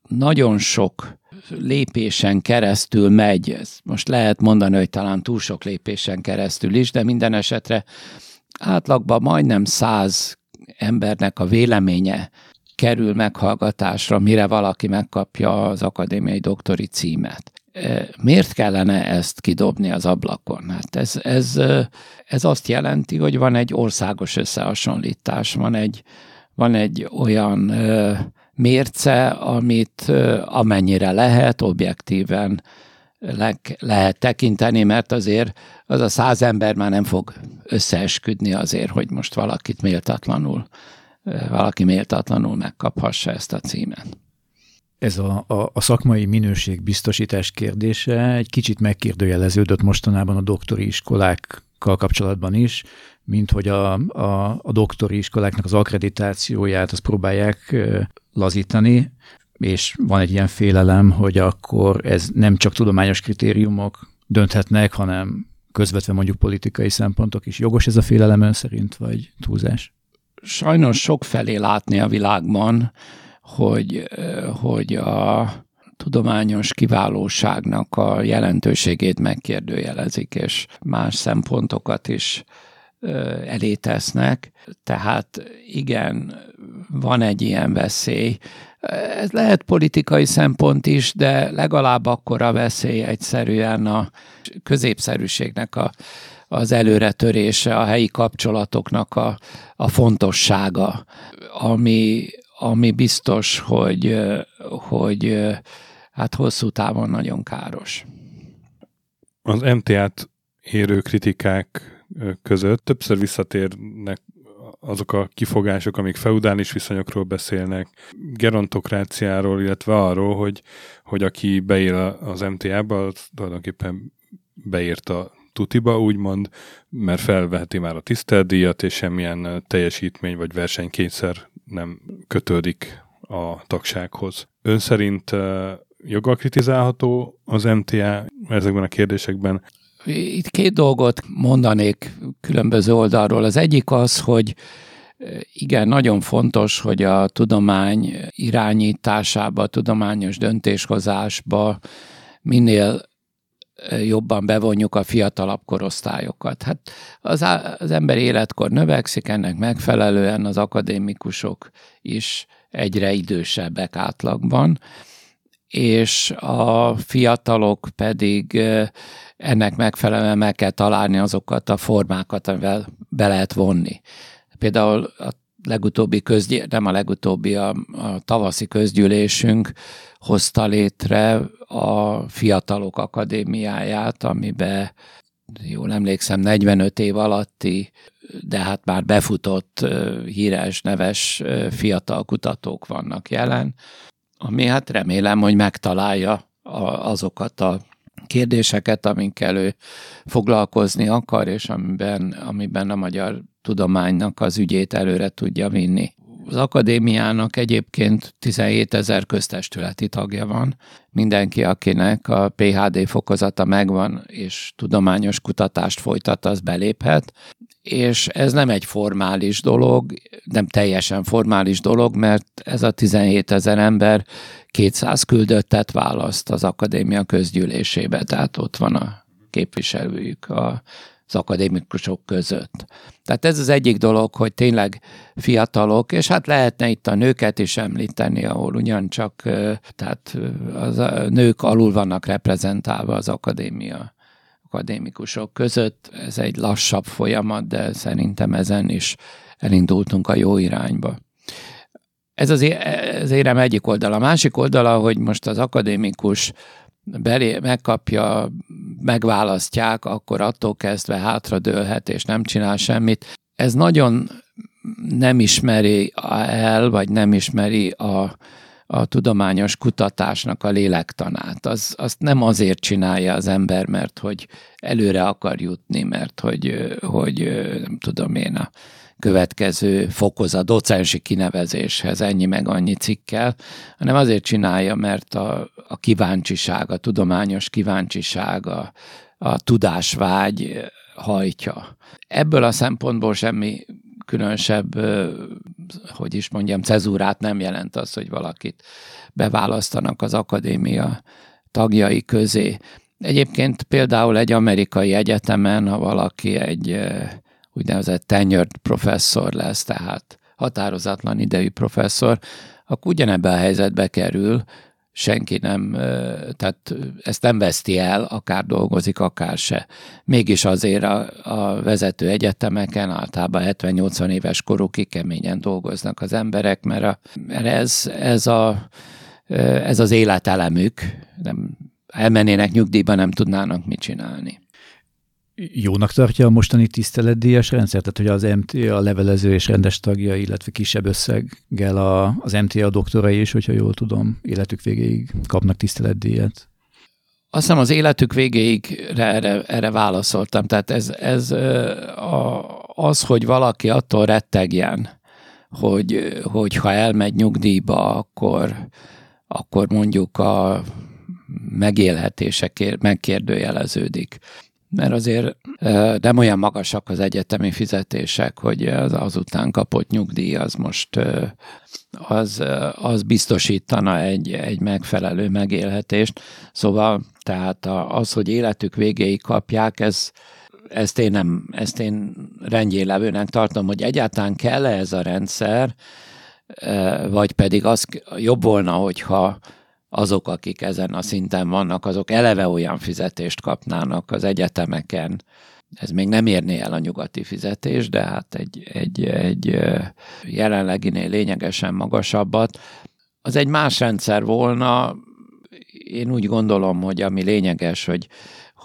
nagyon sok lépésen keresztül megy, ez most lehet mondani, hogy talán túl sok lépésen keresztül is, de minden esetre átlagban majdnem száz embernek a véleménye kerül meghallgatásra, mire valaki megkapja az akadémiai doktori címet. E, miért kellene ezt kidobni az ablakon? Hát ez, ez, ez azt jelenti, hogy van egy országos összehasonlítás, van egy, van egy olyan mérce, amit amennyire lehet, objektíven le, lehet tekinteni, mert azért az a száz ember már nem fog összeesküdni azért, hogy most valakit méltatlanul, valaki méltatlanul megkaphassa ezt a címet. Ez a, a, a szakmai minőség biztosítás kérdése egy kicsit megkérdőjeleződött mostanában a doktori iskolákkal kapcsolatban is, mint hogy a, a, a doktori iskoláknak az akkreditációját azt próbálják lazítani, és van egy ilyen félelem, hogy akkor ez nem csak tudományos kritériumok dönthetnek, hanem közvetve mondjuk politikai szempontok is. Jogos ez a félelem ön szerint, vagy túlzás? Sajnos sok felé látni a világban, hogy, hogy a tudományos kiválóságnak a jelentőségét megkérdőjelezik, és más szempontokat is elé tesznek. Tehát igen, van egy ilyen veszély. Ez lehet politikai szempont is, de legalább akkor a veszély egyszerűen a középszerűségnek a, az előretörése, a helyi kapcsolatoknak a, a fontossága, ami, ami biztos, hogy, hogy hát hosszú távon nagyon káros. Az MTA-t érő kritikák között többször visszatérnek azok a kifogások, amik feudális viszonyokról beszélnek, gerontokráciáról, illetve arról, hogy, hogy aki beír az MTA-ba, az tulajdonképpen beírta tutiba, úgymond, mert felveheti már a tiszteldíjat, és semmilyen teljesítmény vagy versenykényszer nem kötődik a tagsághoz. Ön szerint joggal kritizálható az MTA ezekben a kérdésekben? Itt két dolgot mondanék különböző oldalról. Az egyik az, hogy igen, nagyon fontos, hogy a tudomány irányításába, a tudományos döntéshozásba minél jobban bevonjuk a fiatalabb korosztályokat. Hát az, az ember életkor növekszik, ennek megfelelően az akadémikusok is egyre idősebbek átlagban, és a fiatalok pedig ennek megfelelően meg kell találni azokat a formákat, amivel be lehet vonni. Például a legutóbbi közgy, nem a legutóbbi, a, a tavaszi közgyűlésünk hozta létre a Fiatalok Akadémiáját, amiben jól emlékszem, 45 év alatti, de hát már befutott híres, neves fiatal kutatók vannak jelen, ami hát remélem, hogy megtalálja azokat a kérdéseket, amikkel ő foglalkozni akar, és amiben, amiben a magyar tudománynak az ügyét előre tudja vinni. Az akadémiának egyébként 17 ezer köztestületi tagja van. Mindenki, akinek a PHD fokozata megvan, és tudományos kutatást folytat, az beléphet. És ez nem egy formális dolog, nem teljesen formális dolog, mert ez a 17 ezer ember 200 küldöttet választ az akadémia közgyűlésébe, tehát ott van a képviselőjük a az akadémikusok között. Tehát ez az egyik dolog, hogy tényleg fiatalok, és hát lehetne itt a nőket is említeni, ahol ugyancsak tehát az a nők alul vannak reprezentálva az akadémia akadémikusok között. Ez egy lassabb folyamat, de szerintem ezen is elindultunk a jó irányba. Ez az, az érem egyik oldala. A másik oldala, hogy most az akadémikus belé, megkapja, megválasztják, akkor attól kezdve hátradőlhet és nem csinál semmit. Ez nagyon nem ismeri el, vagy nem ismeri a, a tudományos kutatásnak a lélektanát. Az, azt nem azért csinálja az ember, mert hogy előre akar jutni, mert hogy, hogy nem tudom én, a következő fokozat, docensi kinevezéshez ennyi meg annyi cikkel, hanem azért csinálja, mert a, a kíváncsiság, a tudományos kíváncsiság, a, a tudásvágy hajtja. Ebből a szempontból semmi különösebb, hogy is mondjam, cezúrát nem jelent az, hogy valakit beválasztanak az akadémia tagjai közé. Egyébként például egy amerikai egyetemen, ha valaki egy úgynevezett tenured professzor lesz, tehát határozatlan idejű professzor, akkor ugyanebben a helyzetbe kerül, senki nem, tehát ezt nem veszti el, akár dolgozik, akár se. Mégis azért a, a vezető egyetemeken általában 70-80 éves korukig keményen dolgoznak az emberek, mert, a, mert ez, ez, a, ez az életelemük, nem, elmennének nyugdíjba, nem tudnának mit csinálni jónak tartja a mostani tiszteletdíjas rendszer? Tehát, hogy az MTA a levelező és rendes tagja, illetve kisebb összeggel a, az MTA doktorai is, hogyha jól tudom, életük végéig kapnak tiszteletdíjat? Azt hiszem az életük végéig erre, erre válaszoltam. Tehát ez, ez a, az, hogy valaki attól rettegjen, hogy, hogy ha elmegy nyugdíjba, akkor, akkor mondjuk a megélhetése megkérdőjeleződik mert azért nem olyan magasak az egyetemi fizetések, hogy az azután kapott nyugdíj az most az, az biztosítana egy, egy megfelelő megélhetést. Szóval tehát az, hogy életük végéig kapják, ez, ezt én nem, ezt én rendjélevőnek tartom, hogy egyáltalán kell -e ez a rendszer, vagy pedig az jobb volna, hogyha azok, akik ezen a szinten vannak, azok eleve olyan fizetést kapnának az egyetemeken. Ez még nem érné el a nyugati fizetés, de hát egy, egy, egy jelenleginél lényegesen magasabbat. Az egy más rendszer volna, én úgy gondolom, hogy ami lényeges, hogy,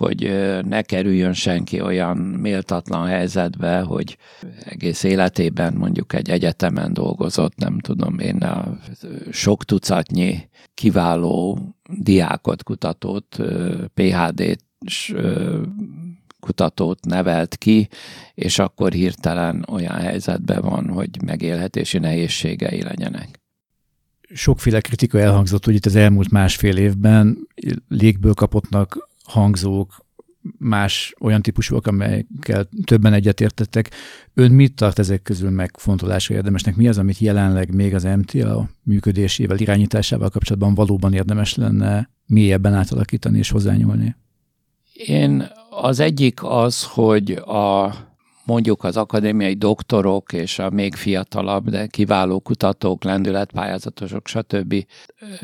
hogy ne kerüljön senki olyan méltatlan helyzetbe, hogy egész életében mondjuk egy egyetemen dolgozott, nem tudom én, a sok tucatnyi kiváló diákot, kutatót, PHD-t kutatót nevelt ki, és akkor hirtelen olyan helyzetben van, hogy megélhetési nehézségei legyenek. Sokféle kritika elhangzott, hogy itt az elmúlt másfél évben légből kapottnak hangzók, más olyan típusúak, amelyekkel többen egyetértettek. Ön mit tart ezek közül megfontolásra érdemesnek? Mi az, amit jelenleg még az MTA működésével, irányításával kapcsolatban valóban érdemes lenne mélyebben átalakítani és hozzányúlni? Én az egyik az, hogy a mondjuk az akadémiai doktorok és a még fiatalabb, de kiváló kutatók, lendületpályázatosok, stb.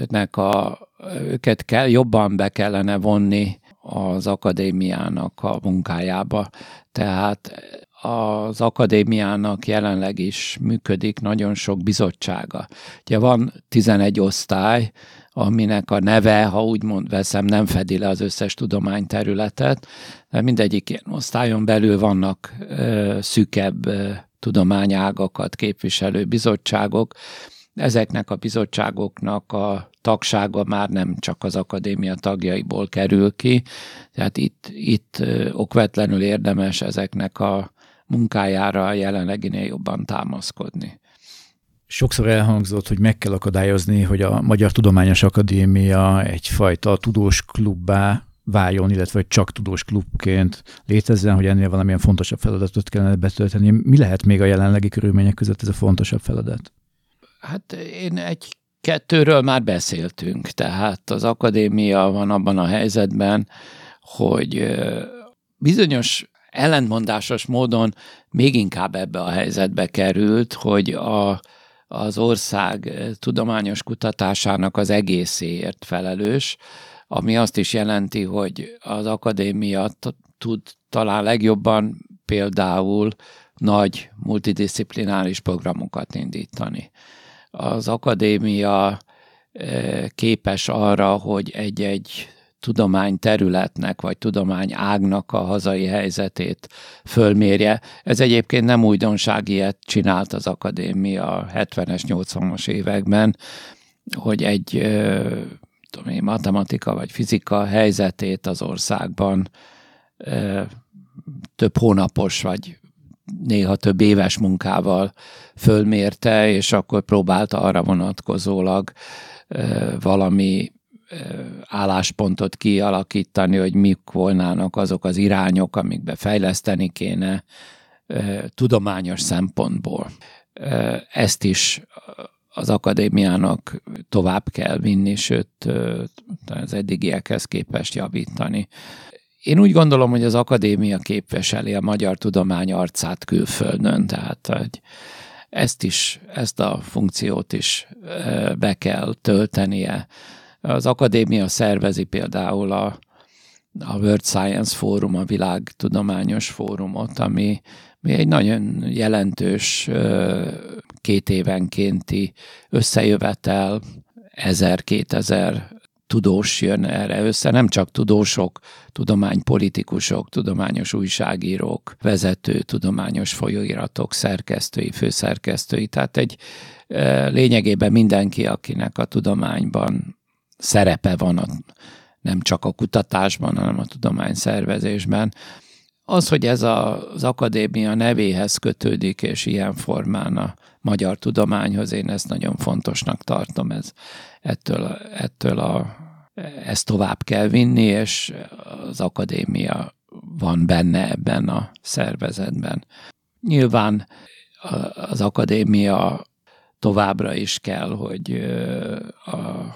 Nek a, őket kell, jobban be kellene vonni az akadémiának a munkájába. Tehát az akadémiának jelenleg is működik nagyon sok bizottsága. Ugye van 11 osztály, aminek a neve, ha úgy mond veszem, nem fedi le az összes tudományterületet, de mindegyik ilyen osztályon belül vannak ö, szűkebb ö, tudományágakat képviselő bizottságok. Ezeknek a bizottságoknak a tagsága már nem csak az akadémia tagjaiból kerül ki, tehát itt, itt okvetlenül érdemes ezeknek a munkájára jelenleginél jobban támaszkodni. Sokszor elhangzott, hogy meg kell akadályozni, hogy a Magyar Tudományos Akadémia egyfajta tudós klubbá váljon, illetve hogy csak tudós klubként létezzen, hogy ennél valamilyen fontosabb feladatot kellene betölteni. Mi lehet még a jelenlegi körülmények között ez a fontosabb feladat? Hát én egy kettőről már beszéltünk, tehát az akadémia van abban a helyzetben, hogy bizonyos ellentmondásos módon még inkább ebbe a helyzetbe került, hogy a az ország tudományos kutatásának az egészéért felelős, ami azt is jelenti, hogy az akadémia tud talán legjobban például nagy multidisziplináris programokat indítani. Az akadémia eh, képes arra, hogy egy-egy tudományterületnek vagy tudományágnak a hazai helyzetét fölmérje. Ez egyébként nem újdonság, ilyet csinált az akadémia a 70-es, 80-as években, hogy egy tudom én, matematika vagy fizika helyzetét az országban több hónapos vagy néha több éves munkával fölmérte, és akkor próbálta arra vonatkozólag valami álláspontot kialakítani, hogy mik volnának azok az irányok, amikbe fejleszteni kéne tudományos szempontból. Ezt is az akadémiának tovább kell vinni, sőt az eddigiekhez képest javítani. Én úgy gondolom, hogy az akadémia képviseli a magyar tudomány arcát külföldön, tehát hogy ezt is, ezt a funkciót is be kell töltenie. Az akadémia szervezi például a, a World Science Forum, a világtudományos fórumot, ami, ami egy nagyon jelentős két évenkénti összejövetel, ezer-kétezer tudós jön erre össze, nem csak tudósok, tudománypolitikusok, tudományos újságírók, vezető tudományos folyóiratok, szerkesztői, főszerkesztői, tehát egy lényegében mindenki, akinek a tudományban szerepe van a, nem csak a kutatásban, hanem a tudományszervezésben. Az, hogy ez a, az akadémia nevéhez kötődik, és ilyen formán a magyar tudományhoz, én ezt nagyon fontosnak tartom, ez, ettől, ettől a, ezt tovább kell vinni, és az akadémia van benne ebben a szervezetben. Nyilván az akadémia továbbra is kell, hogy a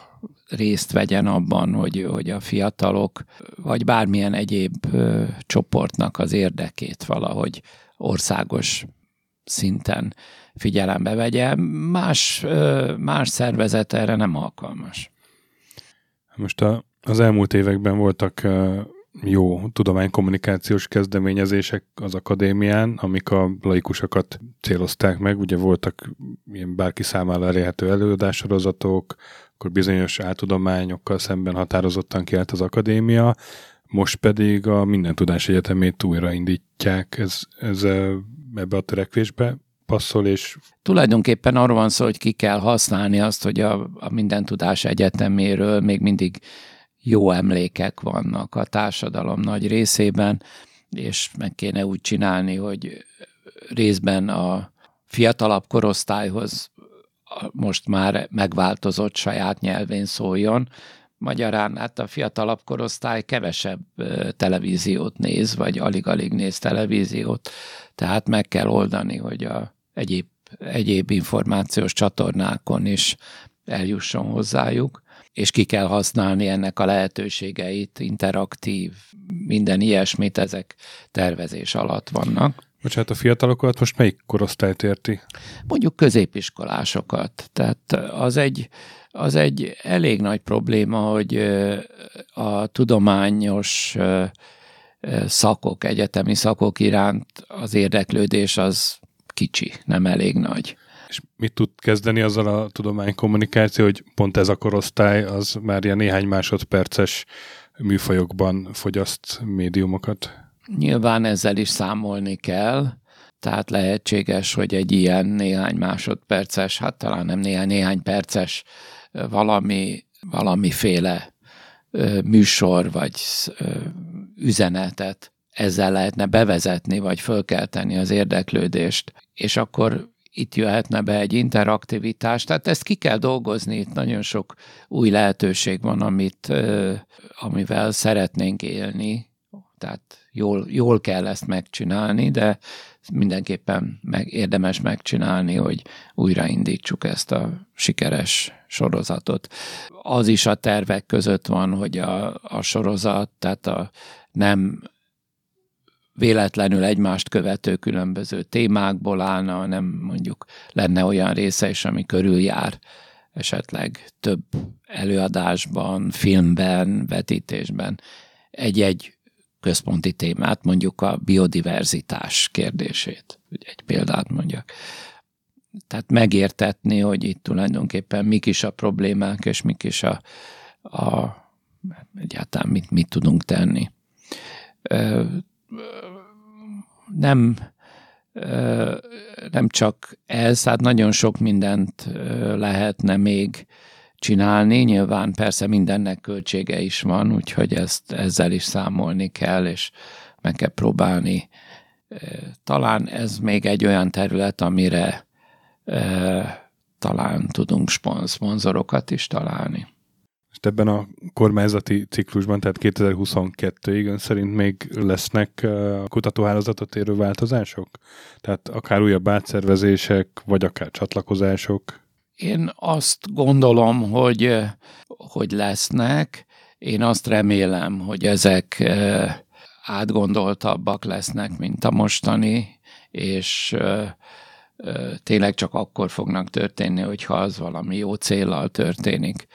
részt vegyen abban, hogy, hogy a fiatalok, vagy bármilyen egyéb csoportnak az érdekét valahogy országos szinten figyelembe vegye. Más, más szervezet erre nem alkalmas. Most a, az elmúlt években voltak jó tudománykommunikációs kezdeményezések az akadémián, amik a laikusokat célozták meg. Ugye voltak ilyen bárki számára elérhető előadássorozatok, akkor bizonyos áltudományokkal szemben határozottan kiállt az akadémia, most pedig a Minden Tudás Egyetemét újraindítják. Ez, ez ebbe a törekvésbe passzol, és... Tulajdonképpen arról van szó, hogy ki kell használni azt, hogy a, a Minden Tudás Egyeteméről még mindig jó emlékek vannak a társadalom nagy részében, és meg kéne úgy csinálni, hogy részben a fiatalabb korosztályhoz most már megváltozott saját nyelvén szóljon. Magyarán hát a fiatalabb korosztály kevesebb televíziót néz, vagy alig-alig néz televíziót, tehát meg kell oldani, hogy a egyéb, egyéb információs csatornákon is eljusson hozzájuk és ki kell használni ennek a lehetőségeit, interaktív, minden ilyesmit, ezek tervezés alatt vannak. Bocsánat, a fiatalokat most melyik korosztályt érti? Mondjuk középiskolásokat. Tehát az egy, az egy elég nagy probléma, hogy a tudományos szakok, egyetemi szakok iránt az érdeklődés az kicsi, nem elég nagy. És mit tud kezdeni azzal a tudománykommunikáció, hogy pont ez a korosztály az már ilyen néhány másodperces műfajokban fogyaszt médiumokat? Nyilván ezzel is számolni kell, tehát lehetséges, hogy egy ilyen néhány másodperces, hát talán nem néhány, néhány perces valami, valamiféle műsor vagy üzenetet ezzel lehetne bevezetni, vagy fölkelteni az érdeklődést, és akkor itt jöhetne be egy interaktivitás, tehát ezt ki kell dolgozni, itt nagyon sok új lehetőség van, amit, amivel szeretnénk élni, tehát jól, jól kell ezt megcsinálni, de mindenképpen meg, érdemes megcsinálni, hogy újraindítsuk ezt a sikeres sorozatot. Az is a tervek között van, hogy a, a sorozat, tehát a nem véletlenül egymást követő különböző témákból állna, hanem mondjuk lenne olyan része is, ami körüljár esetleg több előadásban, filmben, vetítésben egy-egy központi témát, mondjuk a biodiverzitás kérdését, hogy egy példát mondjak. Tehát megértetni, hogy itt tulajdonképpen mik is a problémák, és mik is a, a egyáltalán mit, mit tudunk tenni nem, nem csak ez, hát nagyon sok mindent lehetne még csinálni. Nyilván persze mindennek költsége is van, úgyhogy ezt, ezzel is számolni kell, és meg kell próbálni. Talán ez még egy olyan terület, amire talán tudunk szponzorokat is találni ebben a kormányzati ciklusban, tehát 2022-ig ön szerint még lesznek kutatóhálózatot érő változások? Tehát akár újabb átszervezések, vagy akár csatlakozások? Én azt gondolom, hogy, hogy lesznek. Én azt remélem, hogy ezek átgondoltabbak lesznek, mint a mostani, és tényleg csak akkor fognak történni, hogyha az valami jó célral történik.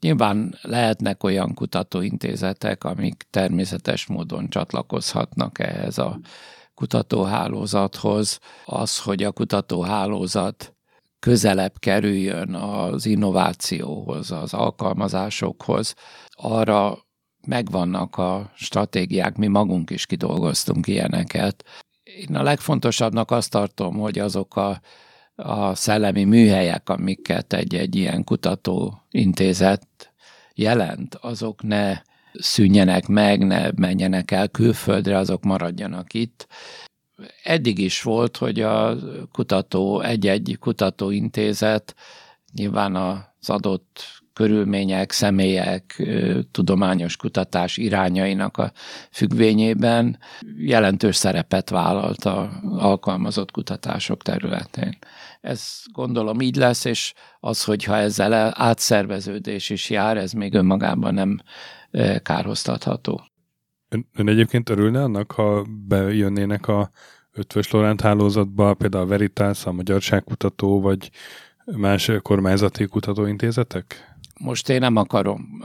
Nyilván lehetnek olyan kutatóintézetek, amik természetes módon csatlakozhatnak ehhez a kutatóhálózathoz. Az, hogy a kutatóhálózat közelebb kerüljön az innovációhoz, az alkalmazásokhoz, arra megvannak a stratégiák, mi magunk is kidolgoztunk ilyeneket. Én a legfontosabbnak azt tartom, hogy azok a a szellemi műhelyek, amiket egy-egy ilyen kutatóintézet jelent, azok ne szűnjenek meg, ne menjenek el külföldre, azok maradjanak itt. Eddig is volt, hogy a kutató, egy-egy kutatóintézet nyilván az adott körülmények, személyek, tudományos kutatás irányainak a függvényében jelentős szerepet vállalt a alkalmazott kutatások területén. Ez gondolom így lesz, és az, hogyha ezzel átszerveződés is jár, ez még önmagában nem kárhoztatható. Ön, ön egyébként örülne annak, ha bejönnének a ötvös Lorent hálózatba, például a Veritas, a Magyarságkutató, vagy más kormányzati kutatóintézetek? Most én nem akarom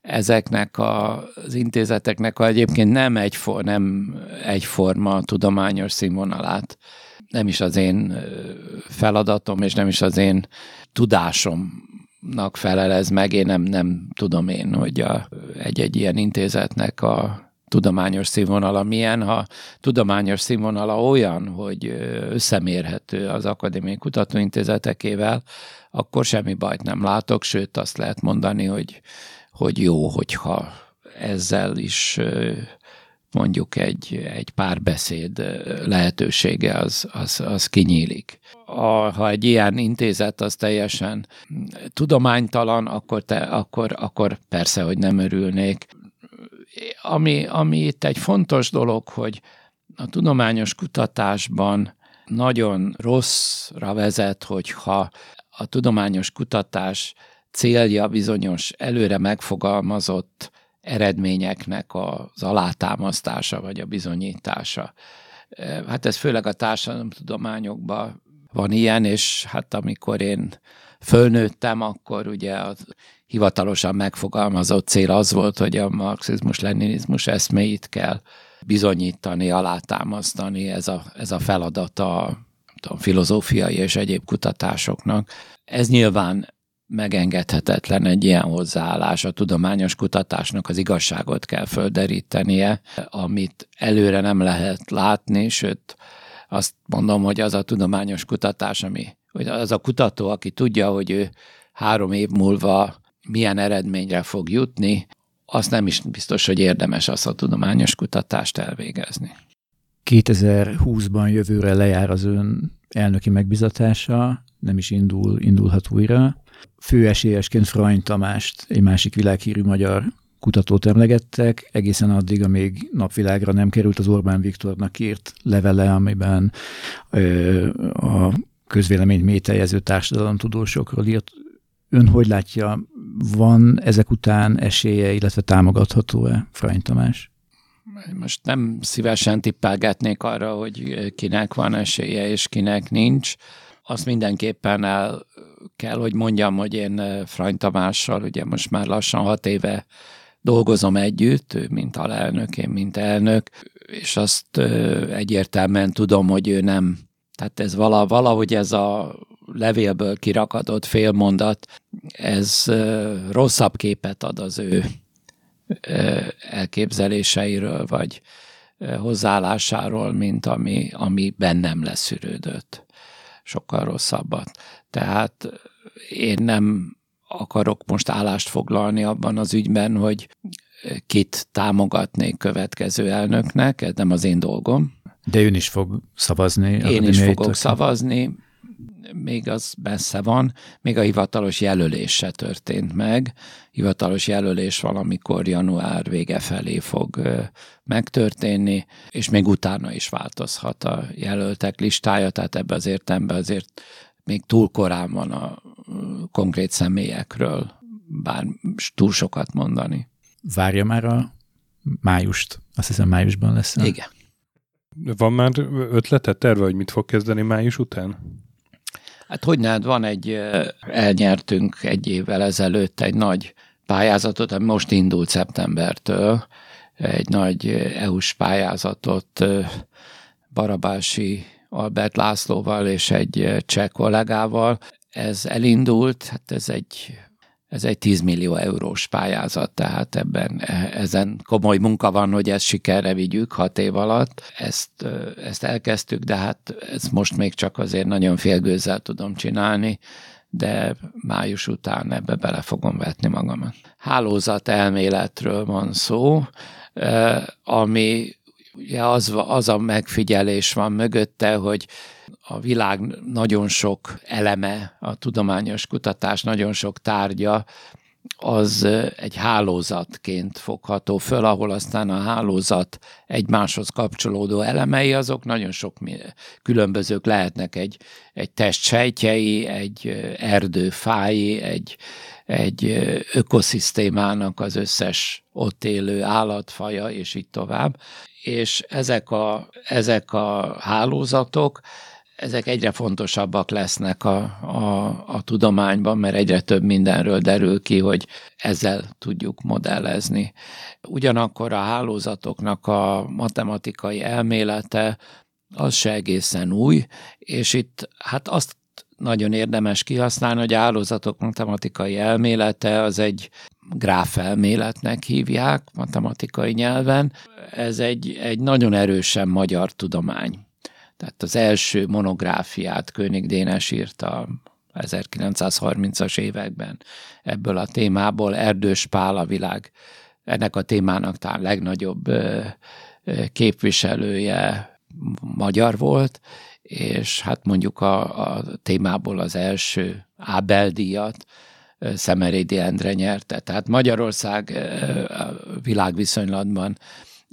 ezeknek az intézeteknek, ha egyébként nem, egyfor, nem egyforma a tudományos színvonalát, nem is az én feladatom, és nem is az én tudásomnak felelez meg, én nem, nem tudom én, hogy a, egy-egy ilyen intézetnek a tudományos színvonala milyen, ha tudományos színvonala olyan, hogy összemérhető az akadémiai kutatóintézetekével, akkor semmi bajt nem látok, sőt azt lehet mondani, hogy, hogy jó, hogyha ezzel is mondjuk egy, egy párbeszéd lehetősége az, az, az kinyílik. A, ha egy ilyen intézet az teljesen tudománytalan, akkor, te, akkor, akkor persze, hogy nem örülnék. Ami, ami itt egy fontos dolog, hogy a tudományos kutatásban nagyon rosszra vezet, hogyha a tudományos kutatás célja bizonyos előre megfogalmazott eredményeknek az alátámasztása vagy a bizonyítása. Hát ez főleg a társadalomtudományokban van ilyen, és hát amikor én fölnőttem, akkor ugye a hivatalosan megfogalmazott cél az volt, hogy a marxizmus-leninizmus eszméit kell bizonyítani, alátámasztani, ez a, ez a feladata a tudom, filozófiai és egyéb kutatásoknak. Ez nyilván megengedhetetlen egy ilyen hozzáállás. A tudományos kutatásnak az igazságot kell földerítenie, amit előre nem lehet látni, sőt azt mondom, hogy az a tudományos kutatás, ami, hogy az a kutató, aki tudja, hogy ő három év múlva milyen eredményre fog jutni, azt nem is biztos, hogy érdemes azt a tudományos kutatást elvégezni. 2020-ban jövőre lejár az ön elnöki megbizatása, nem is indul, indulhat újra. Főesélyesként Frany Tamást, egy másik világhírű magyar kutatót emlegettek, egészen addig, amíg napvilágra nem került az Orbán Viktornak írt levele, amiben ö, a közvéleményt mételjező társadalomtudósokról írt. Ön hogy látja, van ezek után esélye, illetve támogatható-e Frany Tamás? Most nem szívesen tippelgetnék arra, hogy kinek van esélye és kinek nincs. Azt mindenképpen el kell, hogy mondjam, hogy én Frany Tamással ugye most már lassan hat éve dolgozom együtt, ő mint alelnök, én mint elnök, és azt egyértelműen tudom, hogy ő nem, tehát ez valahogy ez a levélből kirakadott félmondat, ez rosszabb képet ad az ő elképzeléseiről, vagy hozzáállásáról, mint ami, ami bennem leszűrődött. Sokkal rosszabbat. Tehát én nem akarok most állást foglalni abban az ügyben, hogy kit támogatnék következő elnöknek, ez nem az én dolgom. De ön is fog szavazni? Én is fogok szavazni, még az messze van, még a hivatalos jelölés se történt meg. Hivatalos jelölés valamikor január vége felé fog megtörténni, és még utána is változhat a jelöltek listája, tehát ebbe az értemben azért még túl korán van a konkrét személyekről bár túl sokat mondani. Várja már a májust, azt hiszem májusban lesz. Igen. Van már ötlete, terve, hogy mit fog kezdeni május után? Hát hogy ne, van egy, elnyertünk egy évvel ezelőtt egy nagy pályázatot, ami most indult szeptembertől, egy nagy EU-s pályázatot Barabási Albert Lászlóval és egy cseh kollégával. Ez elindult, hát ez egy ez egy 10 millió eurós pályázat, tehát ebben ezen komoly munka van, hogy ezt sikerre vigyük hat év alatt. Ezt, ezt elkezdtük, de hát ez most még csak azért nagyon félgőzzel tudom csinálni, de május után ebbe bele fogom vetni magamat. Hálózat elméletről van szó, ami ugye az, az a megfigyelés van mögötte, hogy a világ nagyon sok eleme, a tudományos kutatás nagyon sok tárgya, az egy hálózatként fogható föl, ahol aztán a hálózat egymáshoz kapcsolódó elemei, azok nagyon sok különbözők lehetnek egy, egy test sejtjei, egy erdő fái, egy, egy ökoszisztémának az összes ott élő állatfaja, és így tovább. És ezek a, ezek a hálózatok, ezek egyre fontosabbak lesznek a, a, a tudományban, mert egyre több mindenről derül ki, hogy ezzel tudjuk modellezni. Ugyanakkor a hálózatoknak a matematikai elmélete az se egészen új, és itt hát azt nagyon érdemes kihasználni, hogy a hálózatok matematikai elmélete az egy gráfelméletnek hívják matematikai nyelven. Ez egy, egy nagyon erősen magyar tudomány. Tehát az első monográfiát König Dénes írta 1930-as években ebből a témából. Erdős Pál a világ ennek a témának talán legnagyobb képviselője magyar volt, és hát mondjuk a, a témából az első Ábel díjat Szemerédi Endre nyerte. Tehát Magyarország világviszonylatban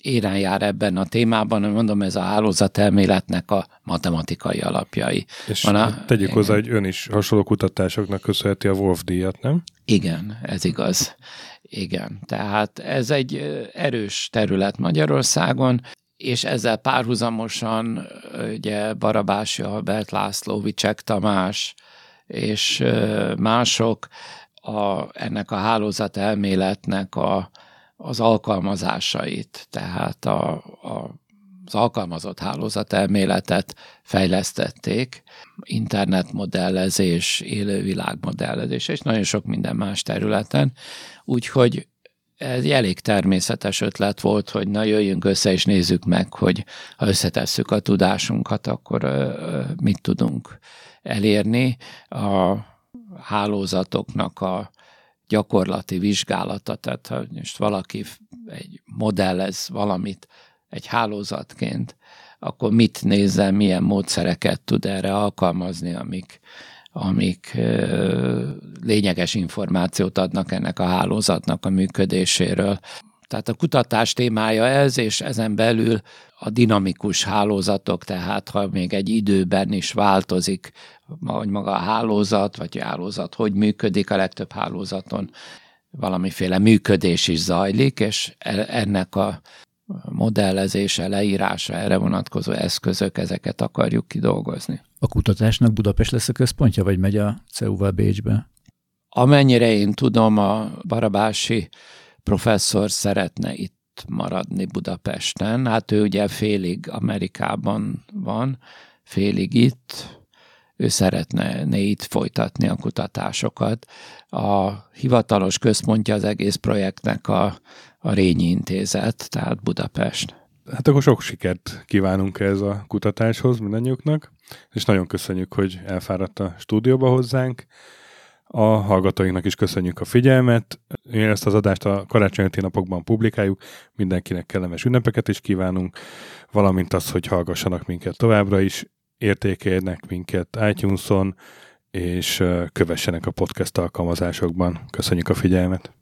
éren jár ebben a témában, mondom, ez a hálózatelméletnek a matematikai alapjai. És Van a, tegyük hozzá, hogy ön is hasonló kutatásoknak köszönheti a Wolf díjat, nem? Igen, ez igaz. Igen, tehát ez egy erős terület Magyarországon, és ezzel párhuzamosan ugye Barabási Albert László, Vicsek Tamás és mások a, ennek a hálózat elméletnek a, az alkalmazásait, tehát a, a, az alkalmazott hálózat elméletet fejlesztették, internetmodellezés, élővilágmodellezés, és nagyon sok minden más területen, úgyhogy ez elég természetes ötlet volt, hogy na jöjjünk össze és nézzük meg, hogy ha összetesszük a tudásunkat, akkor mit tudunk elérni. A hálózatoknak a gyakorlati vizsgálata, tehát ha most valaki egy modellez valamit egy hálózatként, akkor mit nézzen, milyen módszereket tud erre alkalmazni, amik, amik lényeges információt adnak ennek a hálózatnak a működéséről. Tehát a kutatás témája ez, és ezen belül a dinamikus hálózatok, tehát ha még egy időben is változik, hogy maga a hálózat, vagy a hálózat hogy működik, a legtöbb hálózaton valamiféle működés is zajlik, és e, ennek a modellezése, leírása, erre vonatkozó eszközök, ezeket akarjuk kidolgozni. A kutatásnak Budapest lesz a központja, vagy megy a CEU-val Bécsbe? Amennyire én tudom, a Barabási professzor szeretne itt maradni Budapesten. Hát ő ugye félig Amerikában van, félig itt. Ő szeretne itt folytatni a kutatásokat. A hivatalos központja az egész projektnek a, a Rényi Intézet, tehát Budapest. Hát akkor sok sikert kívánunk ez a kutatáshoz mindannyiuknak, és nagyon köszönjük, hogy elfáradt a stúdióba hozzánk. A hallgatóinknak is köszönjük a figyelmet. Én ezt az adást a karácsonyi napokban publikáljuk. Mindenkinek kellemes ünnepeket is kívánunk, valamint az, hogy hallgassanak minket továbbra is, értékeljenek minket iTunes-on, és kövessenek a podcast alkalmazásokban. Köszönjük a figyelmet!